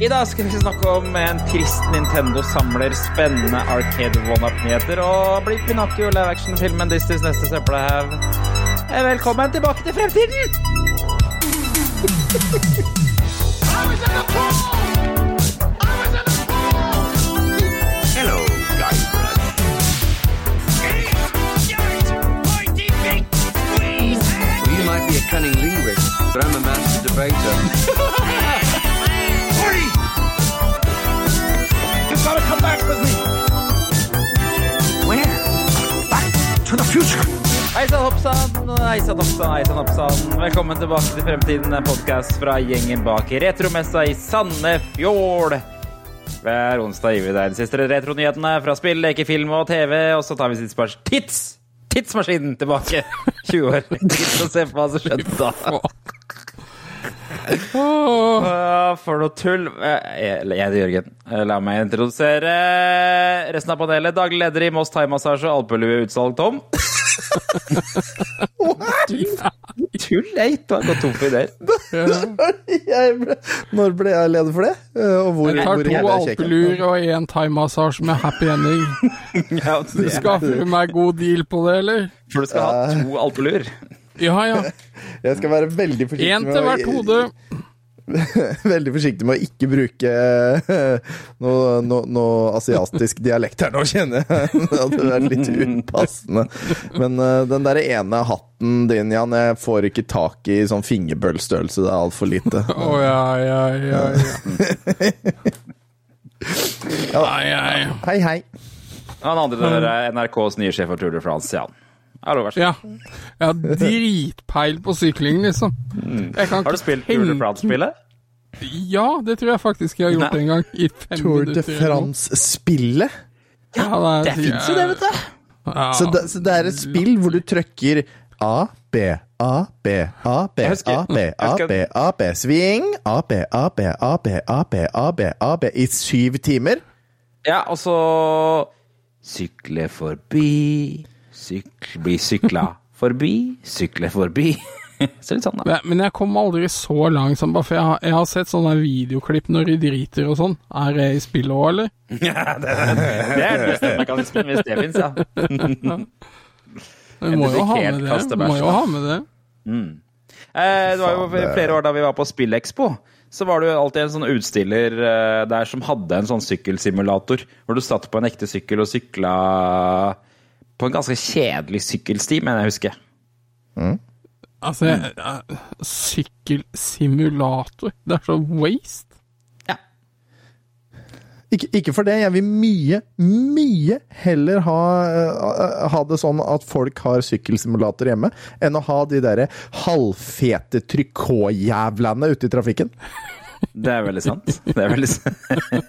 I dag skal vi snakke om en trist Nintendo-samler, spennende Arcade One-Up-nyheter og blir Pinocchio live action-filmen Disneys neste søppelhaug. Eh, Velkommen tilbake til fremtiden! Hello, Guybrush. Well, you might be a cunning linguist, but I'm a master debater. Hei sann, hoppsann, hei sann, hoppsann, hei sann, hoppsann. Velkommen tilbake til Fremtiden, en podkast fra gjengen bak retromessa i Sandefjord. Hver onsdag gir vi deg de siste retronyhetene fra spill, leker, film og TV, og så tar vi tids, tidsmaskinen tilbake. 20 år. Og ser på hva som skjedde da. Åh, For noe tull. Eh, Jeg jeg heter Jørgen. Eh, La meg introdusere resten av panelet. Daglig leder i Moss Thaimassasje og alpelueutsalg, Tom. Tull, jeg. Du har gått tom for ideer. Når ble jeg leder for det? Eh, Og hvor, Jeg tar hvor to alpeluer og én thaimassasje med happy ending. Ja, er- Skaffer du meg god deal på det, eller? For du skal ha to alpeluer. Ja ja. Jeg skal være veldig forsiktig, Én til hvert hode. veldig forsiktig med å ikke bruke eh, noe, noe, noe asiatisk dialekt her nå, kjenner jeg. Det hadde vært litt upassende. Men eh, den der ene hatten din, Jan, jeg får ikke tak i sånn fingerbøllstørrelse. Det er altfor lite. Å ja, ja, ja. ja. Ai. Hei, hei. Han andre der er NRKs nye sjef for Tour de France, Jan. Hallo, det så. Ja. Jeg har dritpeil på sykling, liksom. Jeg kan Har du spilt Tour de France-spillet? Ja, det tror jeg faktisk jeg har gjort Nei. en gang. I fem Tour de. France-spillet. Ja, Det fins jo det, vet du. Ja. Så, det, så det er et spill hvor du trykker A, B, A, B, A, B, A, B, A, B, A, B, sving, A, B, A, B, A, B, A, B, A, B, A, B, i syv timer. Ja, og så Sykle forbi Sykle, Bli sykla forbi Sykle forbi. Så litt sånn, da. Men- Men jeg kom aldri så langt som bare for jeg har, jeg har sett sånne videoklipp når de driter og sånn. Er det i spillet òg, eller? Ja, det, er, det er den beste mekanismen, hvis det fins, ja. Vi må jo ha med det. Må jo ha med det. Eh, det var jo flere år da vi var på Spillekspo. Så var det jo alltid en sånn utstiller eh, der som hadde en sånn sykkelsimulator. Hvor du satt på en ekte sykkel og sykla på en ganske kjedelig sykkelsti, mener jeg husker. Altså, jeg- jeg- sykkelsimulator. Det er så waste. Ja. Ikke, ikke for det, jeg vil mye, mye heller ha, eh, ha det sånn at folk har sykkelsimulator hjemme, enn å ha de derre halvfete trikotjævlene ute i trafikken. Det er veldig sant. Det er veldig,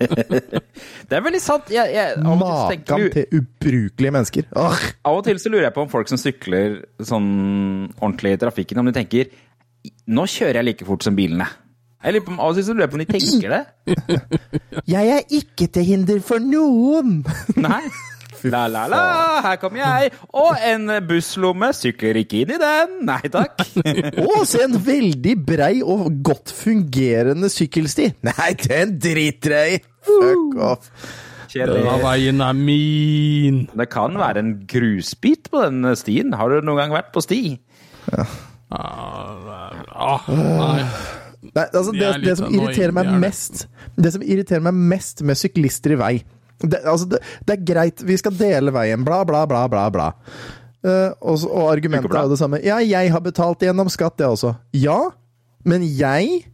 det er veldig sant. Jeg, jeg, Makan til ubrukelige mennesker. Åh, av og til så lurer jeg på om folk som sykler sånn ordentlig i trafikken, om de tenker Nå kjører jeg like fort som bilene. Jeg lurer på, av og til så lurer jeg på om de tenker det. jeg er ikke til hinder for noen! Nei. La, la, la, her kommer jeg. Og en busslomme. Sykler ikke inn i den. Nei takk. Å, se en veldig brei og godt fungerende sykkelsti. Nei, den driter jeg i! Fuck off. Denne veien er min. Det kan være en grusbit på den stien. Har du noen gang vært på sti? Ah, nei. Nei, altså, De det, det som irriterer meg mest Det som irriterer meg mest med syklister i vei det, altså, det, det er greit, vi skal dele veien, bla, bla, bla, bla, bla. Uh, og, og argumentet er jo det samme. Ja, jeg har betalt gjennom skatt, jeg også. Ja, men jeg,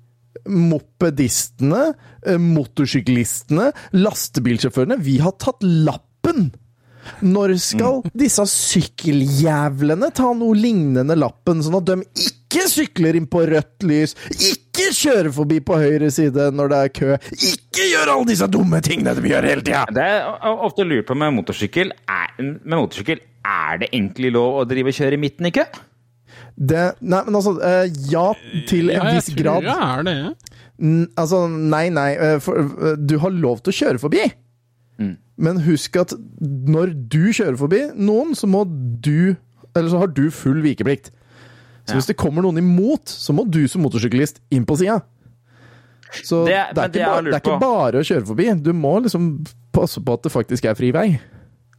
mopedistene, eh, motorsyklistene, lastebilsjåførene, vi har tatt lappen! Når skal disse sykkeljævlene ta noe lignende lappen, sånn at de ikke sykler inn på rødt lys, ikke kjører forbi på høyre side når det er kø, ikke gjør alle disse dumme tingene de gjør hele tida! Det er ofte lurt på med motorsykkel. Er, med motorsykkel, er det egentlig lov å drive og kjøre i midten i kø? Det, nei, men altså, eh, ja, til en Ja, jeg tror det er det. N- Altså, nei, nei. eh, For, eh, du har lov til å kjøre forbi. Men husk at når du kjører forbi noen, så må du Eller så har du full vikeplikt. Så hvis det kommer noen imot, så må du som motorsyklist inn på sida. Så Det- det, er det bare, det er ikke bare å kjøre forbi. Du må liksom passe på at det faktisk er fri vei.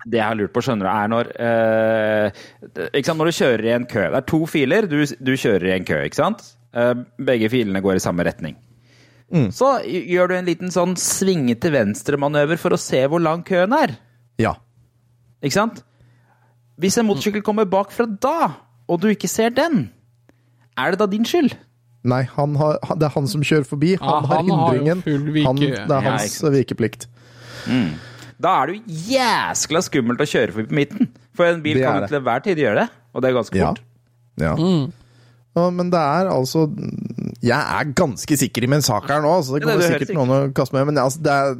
Det jeg har lurt på, skjønner du, er når eh, sant, Når du kjører i en kø Det er to filer, du, du kjører i en kø, ikke sant? Eh, begge filene går i samme retning. Så gjør du en liten sånn svinge til venstre-manøver for å se hvor lang køen er. Ja. Ikke sant? Hvis en motorsykkel kommer bakfra da, og du ikke ser den, er det da din skyld? Nei, han har, det er han som kjører forbi. Han Ja, har han har hindringen. Har han, det er hans ja, vikeplikt. vikeplikt. Da er det jo jæskla skummelt å kjøre forbi på midten. For en bil kan jo til enhver tid gjøre det, og det er ganske Ja. fort. Ja. Ja, men det er altså Jeg er ganske sikker i min sak her nå, så det kommer det- er sikkert noen å kaste med. Men altså, det er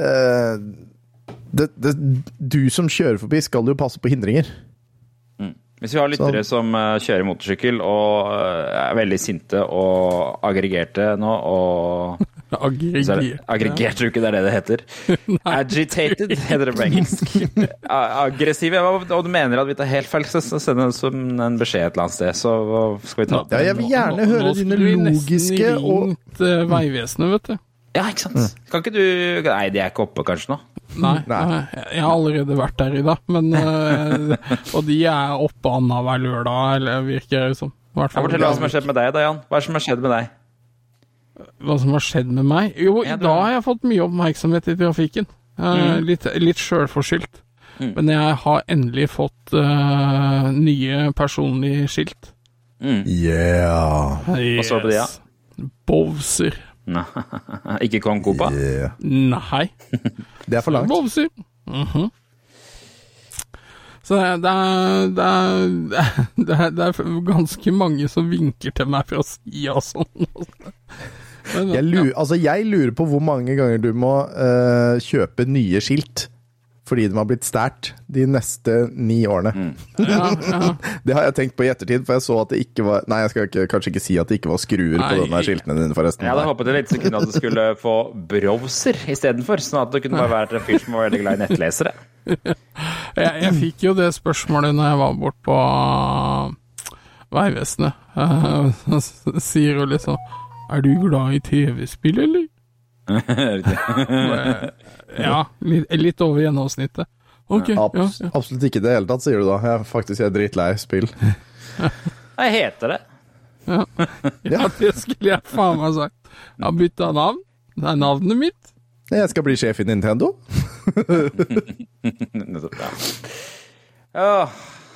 uh, det, det, Du som kjører forbi, skal jo passe på hindringer. Hvis vi har lyttere som eh, kjører motorsykkel og eh, er veldig sinte og aggregerte nå, og er det, Aggregert. tror jeg ikke det er det det heter. Agitated heter det på engelsk. Aggressive. Og du mener at vi tar helt feil, så send oss som en beskjed et eller annet sted, så skal vi ta Ja, jeg vil gjerne Nå- høre nå dine skulle vi nesten logiske og ringt uh, Vegvesenet, vet du. Ja, ikke sant? Kan ikke du Nei, de er ikke oppe kanskje nå? Nei, Nei. nei, jeg har allerede vært der i dag, men eh, Og de er oppe annenhver lørdag, eller virker det som. Hvert fall. Fortell hva som har skjedd med deg, da, Jan. Hva er det som har skjedd med deg? Hva som har skjedd med meg? Jo, i dag har jeg fått mye oppmerksomhet i trafikken. Mm. Litt, litt sjølforskyldt. Mm. Men jeg har endelig fått uh, nye personlige skilt. Mm. Yeah. Hva står det på de, da? Bowser. Nei, ikke Kong Koopa? yeah. Nei. Det er for langt. Bovsi. Mm -hmm. Så det er, det, er, det, er, det, er, ganske mange som vinker til meg fra sida og sånn. Jeg lurer, altså, jeg lurer på hvor mange ganger du må uh, kjøpe nye skilt fordi de har blitt stært de neste ni årene. ja, ja. Det har jeg tenkt på i ettertid, for jeg så at det ikke var Nei, jeg skal ikke, kanskje ikke si at det ikke var skruer på Nei. de der skiltene dine, forresten. Jeg hadde håpet et lite sekund at du skulle få browser istedenfor, sånn at du kunne bare vært en fyr som var veldig glad i nettlesere. Jeg, jeg fikk jo det spørsmålet når jeg var bort på uh, Vegvesenet. Uh, så sier hun liksom Er du glad i TV-spill, eller? Bare, ja, litt, litt over gjennomsnittet. Okay, ja, Abs ja. Absolutt ikke i det hele tatt, sier du da. Jeg er faktisk jeg er dritlei spill. Hva heter det? ja, det skulle jeg faen meg sagt. Jeg har bytta navn. Det er navnet mitt. Jeg skal bli sjef i Nintendo. Nettopp, ja.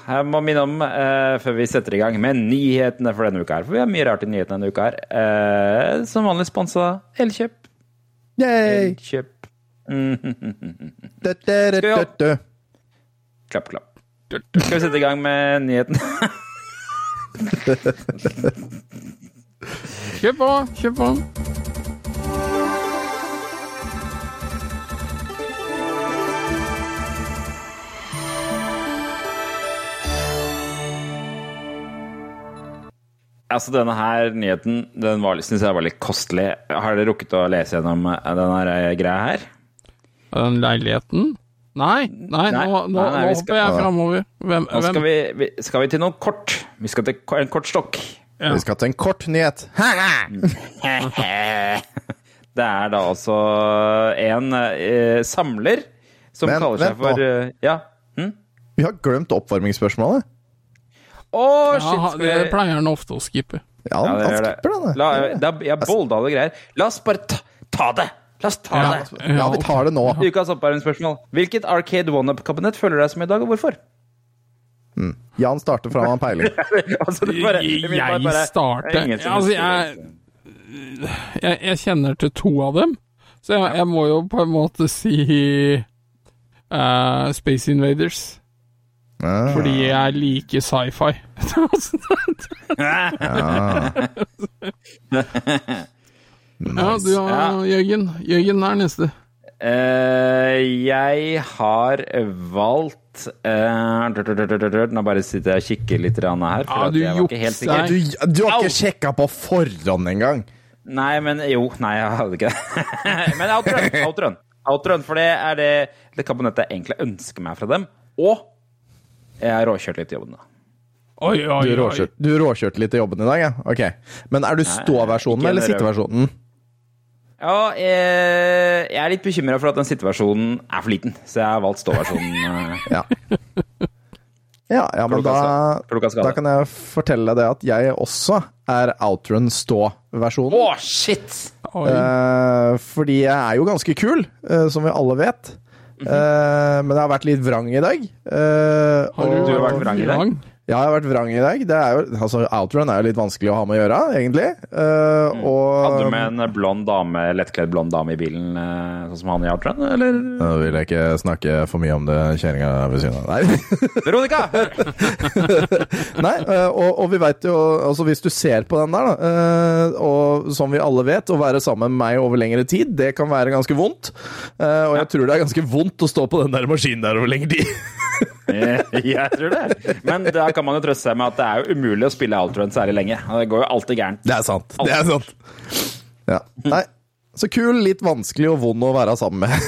Jeg må minne om, eh, før vi setter i gang med nyhetene for denne uka her, for vi har mye rart i nyhetene denne uka her, eh, som vanlig sponsa Elkjøp. Yay! Elkjøp. Klapp, klapp. Skal vi sette i gang med nyheten? Kjør på, kjør på. Altså, denne her nyheten, den var, synes jeg var litt kostelig. Har dere rukket å lese gjennom eh, denne greia her? Den leiligheten? Nei, nei, Nei, nå, nå, nei, nei, nå vi skal- hopper jeg framover. Hvem? Nå skal vi, vi, skal vi til noe kort. Vi skal til en kort stokk. Ja. Vi skal til en kort nyhet. Det er da altså en eh, samler som Men, kaller seg vent for eh, Ja. Hm? Vi har glemt oppvarmingsspørsmålet. Å, shit! Ja, det vi pleier han ofte å skippe. Ja, Ja, han, det han skipper det. La, er, jeg bolda det greier. La oss bare ta, ta det! La oss ta Ja. det! Ja, vi tar det nå. Ukas oppvarmingsspørsmål. Hvilket Arcade One-up-kabinett føler du deg som i dag, og hvorfor? Jan starter fra han har peiling. altså, det bare- Jeg bare- bare- starter det er ingen som Altså, jeg, jeg Jeg kjenner til to av dem, så jeg, jeg må jo på en måte si uh, Space Invaders. Ah, Fordi jeg liker sci-fi. ja, du har Jørgen. Jørgen er neste. Uh, jeg har valgt eh, Nå bare sitter jeg og kikker litt her. For ah, du jeg var ikke helt jukser. sikker. Du, du har ikke sjekka på forhånd engang! Nei, men jo. Nei, jeg hadde ikke det. men Outrun, Outrun. Outrun, for det er det, det kabinettet jeg egentlig ønsker meg fra dem. Og jeg har råkjørt litt i jobben. da. Oi, oi, Du oi. du råkjørte litt i jobben i dag, ja? Ok. Men er du ståversjonen eller sitteversjonen? Ja, eh, jeg er litt bekymra for at den situasjonen er for liten, så jeg har valgt ståversjonen. eh, Ja. Ja, ja men da, da kan jeg fortelle deg det at jeg også er Outrun stå-versjonen. Å, shit! Oi. Eh, fordi jeg er jo ganske kul, eh, som vi alle vet. Mhm. Eh, men jeg har vært litt vrang i dag. Eh, Har du, og- Du har vært vrang i dag? Ja, jeg har vært vrang i dag. Det jo, altså, Outrun er jo litt vanskelig å ha med å gjøre, egentlig. Eh, og Mm. Hadde du med en blond dame, lettkledd blond dame i bilen, uh, sånn som han i Outrun, eller? Nå vil jeg ikke snakke for mye om det kjerringa ved siden av. Nei. Veronica! Nei, uh, og, og vi veit jo Altså, hvis du ser på den der, da, og som vi alle vet, å være sammen med meg over lengre tid, det kan være ganske vondt. Eh, og jeg tror det er ganske vondt å stå på den der maskinen der over lengre tid. jeg tror det. Men da kan man jo trøste seg med at det er jo umulig å spille Outrun særlig lenge. Det går jo alltid gærent. Det er sant. Det er sant. Ja. Nei, så kul, litt vanskelig og vond å være sammen med.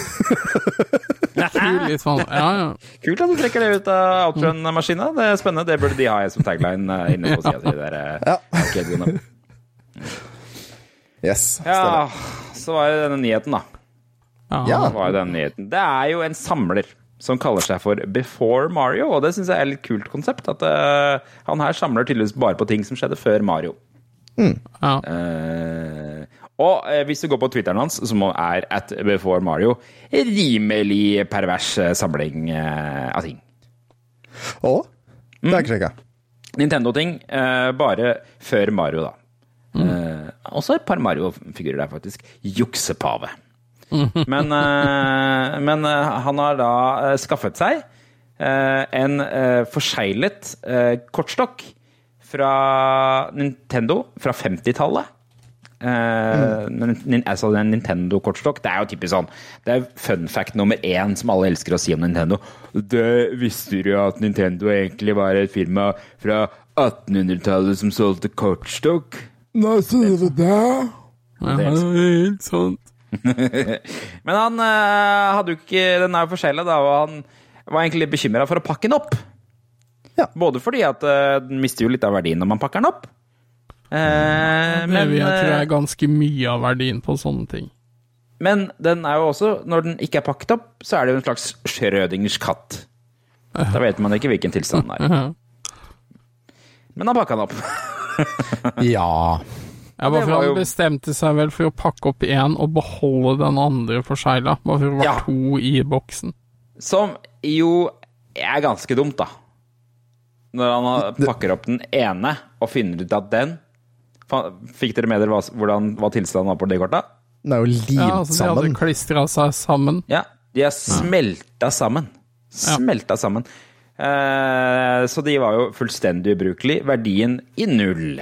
Kul, litt sånn. Ja, ja. Kult at du trekker det ut av Outrun-maskina. Det er spennende. Det burde de ha som tagline eh, inne på sida si. der, eh, Ja. Yes. Ja, så var det denne nyheten, da. ja. Ja. Det var denne nyheten. Det er jo en samler som kaller seg for Before Mario, og det syns jeg er et litt kult konsept. At uh, han her samler tydeligvis bare på ting som skjedde før Mario. ja. Uh, og eh, hvis du går på Twitteren hans, som er at Before Mario, rimelig pervers samling av ting. Å? Det er ikke sjekka. Nintendo-ting, eh, bare før Mario, da. Mm. også et par Mario-figurer der, faktisk. Juksepave. Men, eh, men eh, han har da eh, skaffet seg eh, en forseglet kortstokk fra Nintendo fra 50-tallet. Eh, nin- altså en Nintendo-kortstokk. Det er jo typisk sånn Det er fun fact nummer én som alle elsker å si om Nintendo. Det visste du jo at Nintendo egentlig var et firma fra 1800-tallet som solgte kortstokk? Nei, ja det er helt sant. Men han eh, hadde jo ikke Den er jo forskjellig, da, og han var egentlig litt bekymra for å pakke den opp. Ja. Både fordi at eh, den mister jo litt av verdien når man pakker den opp. Eh, Det men, vil jeg tror eh, er ganske mye av verdien på sånne ting. men den er jo også, når den ikke er pakket opp, så er det jo en slags Schrødingers katt. Da vet man ikke hvilken tilstand den er. Men han pakka den opp. Ja. Ja, bare for han jo- bestemte seg vel for å pakke opp én og beholde den andre forsegla. Bare for det var Ja. to i boksen. Som jo er ganske dumt, da. Når han pakker opp den ene og finner ut at den Fikk dere med dere hva, hvordan, hva tilstanden var på det kortet? Den er jo limt Ja, altså De hadde sammen. klistra seg sammen. Ja, de er smelta sammen. Smelta sammen. Eh, så de var jo fullstendig ubrukelige. Verdien i null.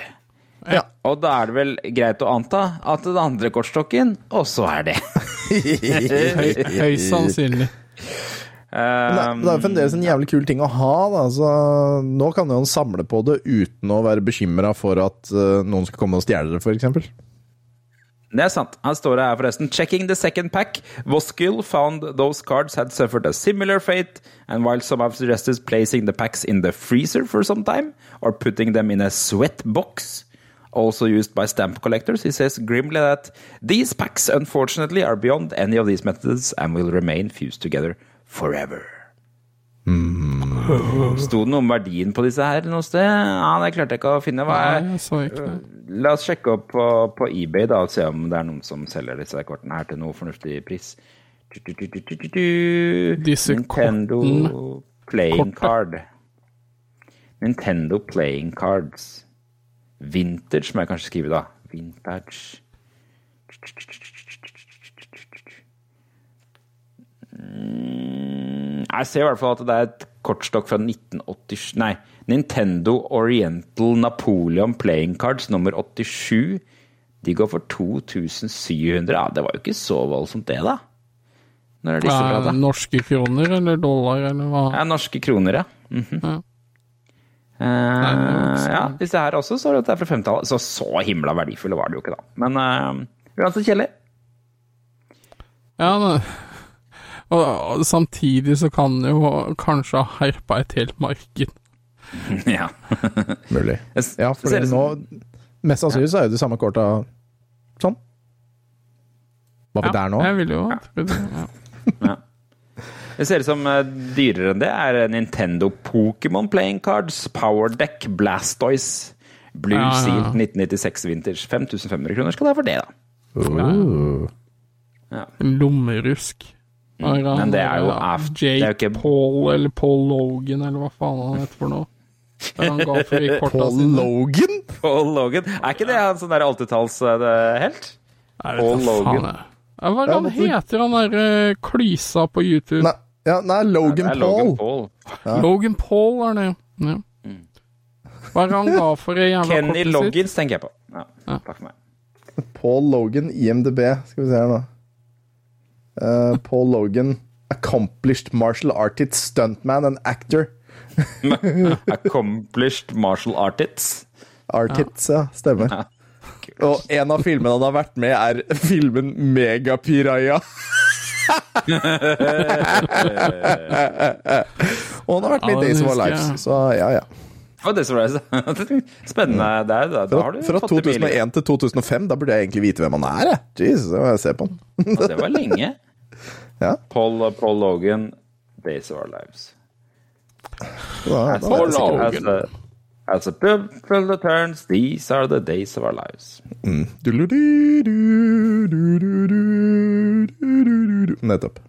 Ja. Og da er det vel greit å anta at den andre kortstokken også er det. Høy, høyst sannsynlig. Men det, er jo fremdeles en jævlig kul ting å ha. Da. Så nå kan jo han samle på det uten å være bekymra for at uh, noen skal komme og stjele det, f.eks. Det er sant. Her står det her forresten. Checking the second pack, Voskill found those cards had suffered a similar fate, and while some have suggested placing the packs in the freezer for some time, or putting them in a sweat box, also used by stamp collectors, he says grimly that these packs unfortunately are beyond any of these methods and will remain fused together forever. Sto det noe om verdien på disse her noe sted? Ja, det klarte jeg ikke å finne. Nei, ikke det. La oss sjekke opp på, på eBay da, og se om det er noen som selger disse kortene her til noe fornuftig pris. Du, du, du. Disse Nintendo korten. Playing Kortet. Card. Nintendo Playing Cards. Vintage må jeg kanskje skrive, da. Vintage Mm, Jeg ser i hvert fall at det er et kortstokk fra 1987 Nei, Nintendo Oriental Napoleon Playing Cards nummer 87. De går for 2700. Ja, det var jo ikke så voldsomt, det, da. Når er disse da? norske kroner eller dollar eller hva? Ja, norske kroner, ja. Mhm. Ja. Eh, det var ikke så- ja, disse her også står det at det er fra 50-tallet. Så så himla verdifulle var det jo ikke, da. Men uh, uansett kjedelig. Ja, men, og, og samtidig så kan det jo kanskje ha herpa et helt marked. ja. Mulig. Ja, for nå Mest sannsynlig så er jo de samme korta sånn. Var vi der nå? Jeg vil jo. Ja. Ja. Det ser ut som eh, dyrere enn det er Nintendo Pokémon Playing Cards, Power Deck, Blastoise, Blue Ja, ja, ja. Seal 1996 Vintage. 5500 kroner skal det være for det, da. Uh. En lommerusk. Mm, men det er jo ja, aft- det er jo Jake ikke- Paul, eller Paul Logan, eller hva faen han heter for noe. Paul. Logan? Paul Logan. Er ikke det han sånn der 80-tallshelt? Jeg vet Paul Logan. Hva er det han heter, han derre klysa på YouTube? Nei, ja, nei Logan er Paul. Logan Paul. Ja. Logan Paul er det. Ja. Hva er han da for en jævla Kenny kortet sitt? Loggins tenker jeg på. Ja, Ja. takk for meg. Paul Logan, IMDb. Skal vi se her nå. Uh, Paul Logan, accomplished martial artist, stuntman and actor. Accomplished martial artists. Artits, ja. Stemmer. Ja. Og en av filmene han har vært med, er filmen Megapiraya. Og han har vært med i Days of Our Lives, så ja, ja. Spennende. Det er, da, da har Fra, du fra fått det 2001 til 2005, da burde jeg egentlig vite hvem han er. jeg. Jesus, det må jeg se på han. Ja, Det var lenge. Ja. Paul, Paul Logan, Days of Our Lives. Da, da, Paul Logan. As, a, a pupil turns, these are the days of our lives. Nettopp.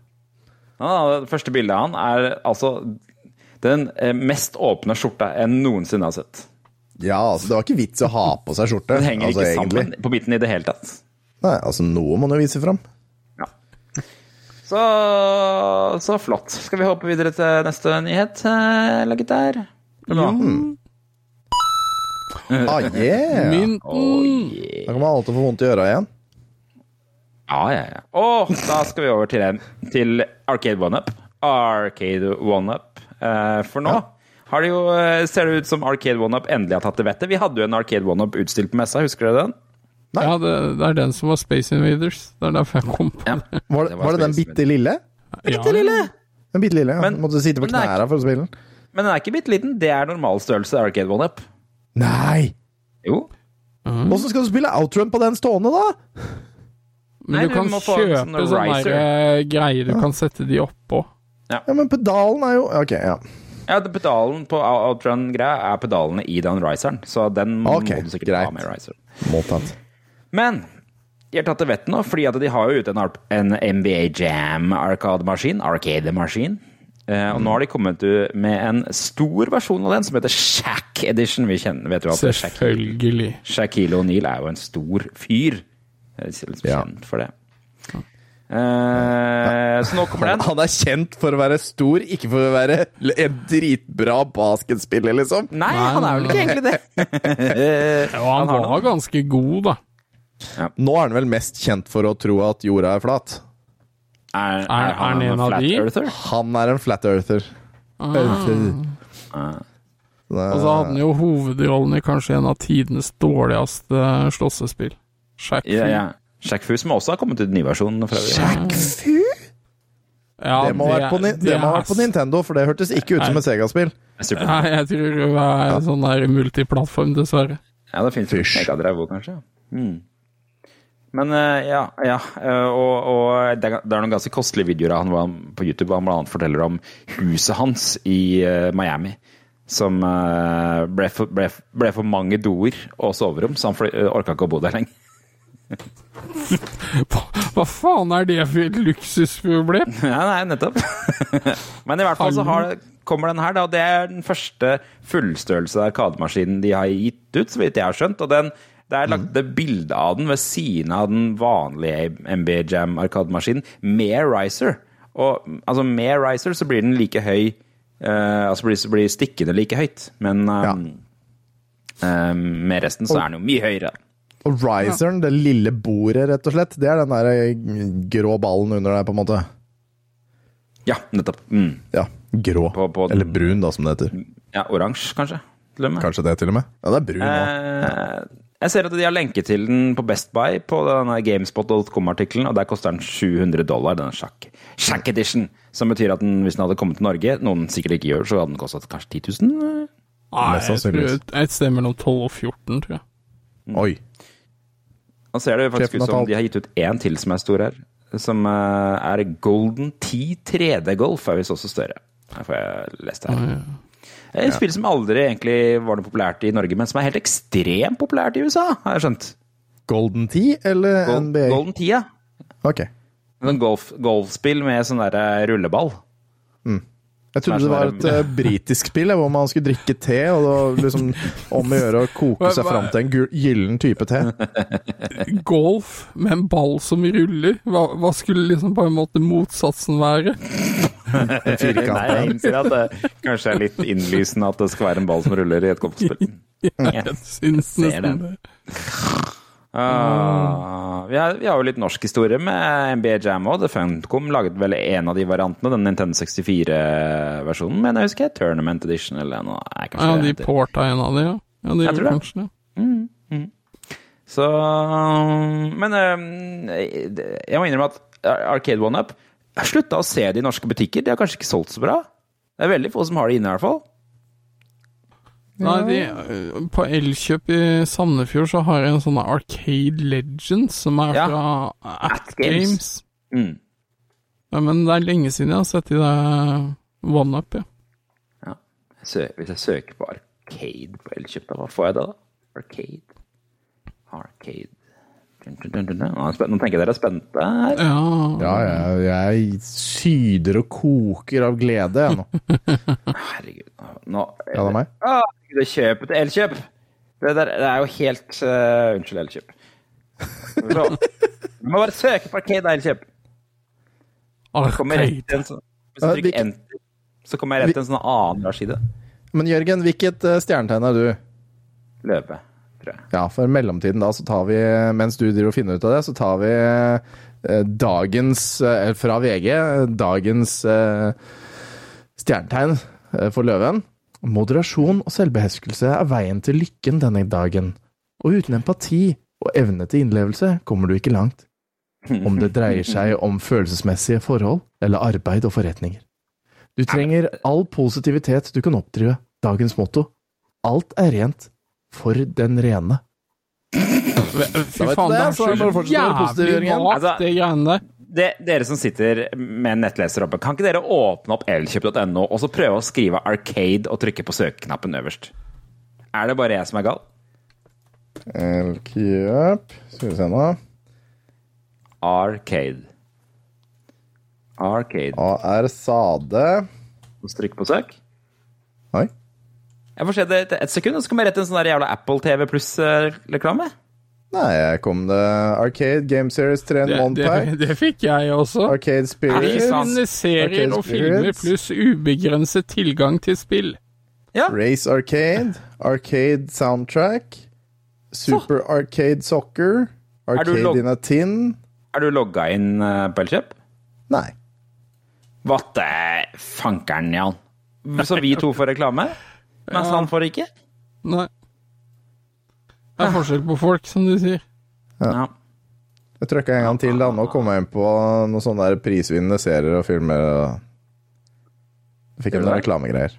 Det første bildet av han er altså den eh, mest åpne skjorta jeg noensinne har sett. Ja, altså, det var ikke vits å ha på seg skjorte. Den henger altså, ikke egentlig. sammen på midten i det hele tatt. Nei, altså, noe må man jo vise fram. Ja. Så, så flott. Skal vi hoppe videre til neste nyhet, eh, eller gutter? Ja. Ah, yeah! Mynten! Oh, yeah. Da kan man alltid få vondt i øra igjen. Ja, ja, ja. Og da skal vi over til, en, til Arcade One-Up. Arcade One-Up. Eh, for nå har det jo, eh, ser det ut som Arcade One-Up endelig har tatt det vettet. Vi hadde jo en Arcade One-Up utstilt på messa, husker dere den? Ja, det, det er den som var Space Invaders. Det er derfor jeg kom på Ja. det. Var, Det var var det den bitte lille? Ja, lille! Den bitte lille, ja. Men- Måtte sitte på knæra knærne for å spille den. Men den er ikke bitte liten. Det er normalstørrelse Arcade One-Up. Nei! Jo. Åssen skal du spille outrun på den stående, da? Men Nei, du kan kjøpe sånn sånne eh, greier du kan sette de oppå. Ja, men pedalen er jo Ok, ja. Ja, det pedalen på Outrun-greia er pedalene i den riseren, så den må du sikkert greit. ha med riseren Mottatt. Men de har tatt til vettet nå, fordi at de har jo ute en, en NBA Jam arkademaskin. Arcade-maskin. Eh, og nå har de kommet ut med en stor versjon av den, som heter Shack Edition. Vi kjenner, vet du at Selvfølgelig. Shaquille O'Neal er jo en stor fyr. Jeg er liksom Ja. kjent for det. Eh, så nå kommer den. han er kjent for å være stor, ikke for å være en dritbra basketspiller, liksom. Nei, han er vel ikke egentlig det. Ja, han, han, var ganske god, da. Nå er han vel mest kjent for å tro at jorda er flat. Er, Er- er han en av flat de? earther? Han er en flat earther. Earther. Ah. Og så hadde han jo hovedrollen i kanskje en av tidenes dårligste slåssespill. Shack Ja, Fu. ja. Shack Fu, som også har kommet ut en ny versjon. For Fu? Ja, Det må ha vært på, det må ha vært på Nintendo, for det hørtes ikke ut som et Sega-spill. Nei, jeg tror det er sånn der multiplattform, dessverre. Ja, det Fysj. Megadrive òg, kanskje. Mm. Men eh, ja, ja. eh, og, og det, er, noen ganske kostelige videoer av han på YouTube hvor han annet forteller om huset hans i eh, Miami. Som ble, for, ble, ble for mange doer og soverom, så han orka ikke å bo der lenger. Hva, hva faen er det for et luksusproblem? Ja, nei, nettopp. Men i hvert fall så har, kommer den her, da. Det er den første fullstørrelse arkademaskinen de har gitt ut, så vidt jeg har skjønt. Og den, det er lagt det bilde av den ved siden av den vanlige MB Jam arkademaskinen, med riser. Og altså, med riser så blir den like høy uh, Altså blir, blir stikkene like høyt, men um, eh, med resten så er den jo mye høyere. Og riseren, det lille bordet, rett og slett, det er den der eh, grå ballen under deg, på en måte. Ja, nettopp. Mm. Ja, grå. På- på Eller brun, da, som det heter. Ja, oransje, kanskje. Kanskje det, til og med. Ja, det er brun òg. Eh, jeg ser at de har lenke til den på Best Buy på denne Gamespot.com-artikkelen, og der koster den 700 dollar, denne sjakk. Shank Edition! Som betyr at den, hvis den hadde kommet til Norge, noen sikkert ikke gjør, så hadde den kostet kanskje 10 000. Nei, jeg tror et sted mellom 12 og 14, tror jeg. Oi. Nå ser det faktisk ut som de har gitt ut én til som er stor her. som eh, er Golden 10 3D-golf, er visst også større. Her får jeg lest det her. Det er Et spill som aldri egentlig var noe populært i Norge, men som er helt ekstremt populært i USA, har jeg skjønt. Golden Tee eller Gold, NBA? Golden Tee, ja. Ok. Sånn golf, golfspill med sånn derre rulleball. Jeg trodde det var et uh, britisk spill hvor man skulle drikke te, og det var liksom om å gjøre å koke seg fram til en gyllen type te. Golf med en ball som ruller. Hva, hva skulle liksom på en måte motsatsen være? En Nei, jeg innser at det kanskje er litt innlysende at det skal være en ball som ruller i et golfspill. Jeg syns nesten det. Uh, vi, har, vi har jo litt norsk historie med NBA Jam òg. The Funcom laget vel en av de variantene, den Nintendo 64-versjonen, men jeg husker Tournament Edition eller noe. Nei, Ja, de porta en av de, ja. Ja, de Jeg tror det. kanskje det. Så Men eh, jeg må innrømme at Arcade One Up Jeg har slutta å se det i norske butikker. De har kanskje ikke solgt så bra. Det er veldig få som har det inne, i hvert fall. Nei, de, eh, på Elkjøp i Sandefjord så har jeg en sånn Arcade Legends som er Ja. fra At At Games. Games. Mm. Ja, men det er lenge siden jeg har sett de der One Up, ja. ja. hvis jeg søker på Arcade på Elkjøp, hva får jeg da? Arcade Arcade Nå er spent- Nå tenker jeg dere er spente her. Ja, Ja, jeg, jeg syder og koker av glede, jeg nå. Herregud. Nå Ja, det er meg. Ah, det kjøpet til Elkjøp! Det, der, det er jo helt uh, Unnskyld, Elkjøp. Så, Du må bare søke på Arcade Elkjøp. Arcade. sånn, hvis du trykker enter, så kommer jeg rett til en sånn annen side. Men Jørgen, hvilket eh, stjernetegn er du? Løpe, tror jeg. Ja, for mellomtiden da, så tar vi, mens du driver og finner ut av det, så tar vi eh, dagens, eh, fra VG, dagens eh, stjernetegn for løven. Moderasjon og selvbeherskelse er veien til lykken denne dagen. Og uten empati og evne til innlevelse kommer du ikke langt. Om det dreier seg om følelsesmessige forhold eller arbeid og forretninger. Du trenger all positivitet du kan oppdrive. Dagens motto. Alt er rent for den rene. Fy faen, det det, er så jævlig vagt, Altså- det greiene der. Det, dere som sitter med en nettleser oppe, kan ikke dere åpne opp elkjøp.no og så prøve å skrive 'arcade' og trykke på søkeknappen øverst? Er det bare jeg som er gal? Elkjøp Skal vi se nå. Arcade. Arcade. AR Sade. Trykk på søk. Jeg får se det etter ett sekund, og så kommer jeg rett til en sånn jævla Apple TV pluss-reklame. Nei, jeg kom det Arcade Game Series 3 in Det, det, det fikk jeg også. Arcade Spirits. Serier Arcade og filmer pluss ubegrenset tilgang til spill. Ja. Race Arcade. Arcade Soundtrack. Super Arcade Soccer. Arcade in a Tin. Er du logga inn eh, på Elkjøp? Nei. What the fankeren, Jan. Så vi to får reklame, mens han får ikke? Nei. Det er forskjell på folk, som du sier. Ja. Jeg trykka en gang til, da. Nå kom jeg inn på noen sånne der prisvinnende serier og filmer. og Fikk en det? reklamegreier.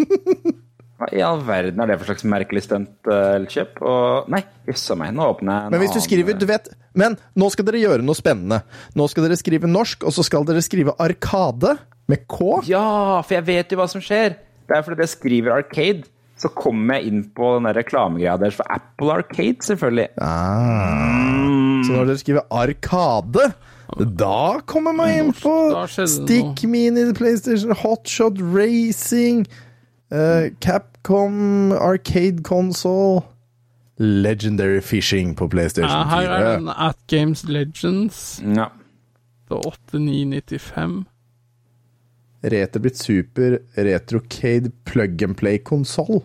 Hva i all verden er det for slags merkelig stunt, eh, Elkjøp? Og Nei, jøssa meg, nå åpner jeg en Men hvis du skriver, du vet Men nå skal dere gjøre noe spennende. Nå skal dere skrive norsk, og så skal dere skrive Arkade med K. Ja, for jeg vet jo hva som skjer. Det er fordi jeg skriver Arcade, så kommer jeg inn på den reklamegreia deres for Apple Arcade, selvfølgelig. Ah. Så når dere skriver Arkade, da kommer man inn på Stick Mini, PlayStation, Hotshot Racing, uh, Capcom, Arcade Console Legendary Fishing på PlayStation Ja, her er den At Games Legends. Ja. Det er 8995. Retroblitt Super Retrocade Plug and Play-konsoll.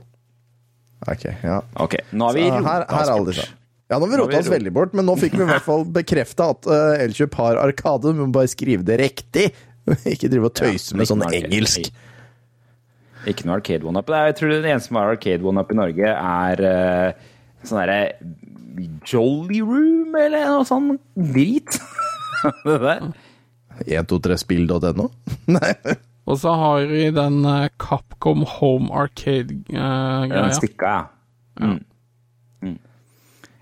Ok, ja. Ok, nå har vi rota oss bort. Ja, nå har vi rota oss veldig bort, men nå fikk vi i hvert fall bekrefta at uh, Elkjøp har Arkade. Men må bare skrive det riktig. Ikke drive og tøyse med sånn engelsk. Ikke noe Arcade One-Up. Jeg tror det eneste som har Arcade One-Up i Norge, er uh, sånn derre Jolly Room, eller noe sånn drit. det der. 123spill.no? Nei. Og så har vi den eh, Capcom Home Arcade-greia. stikka, ja. Mm. Mm.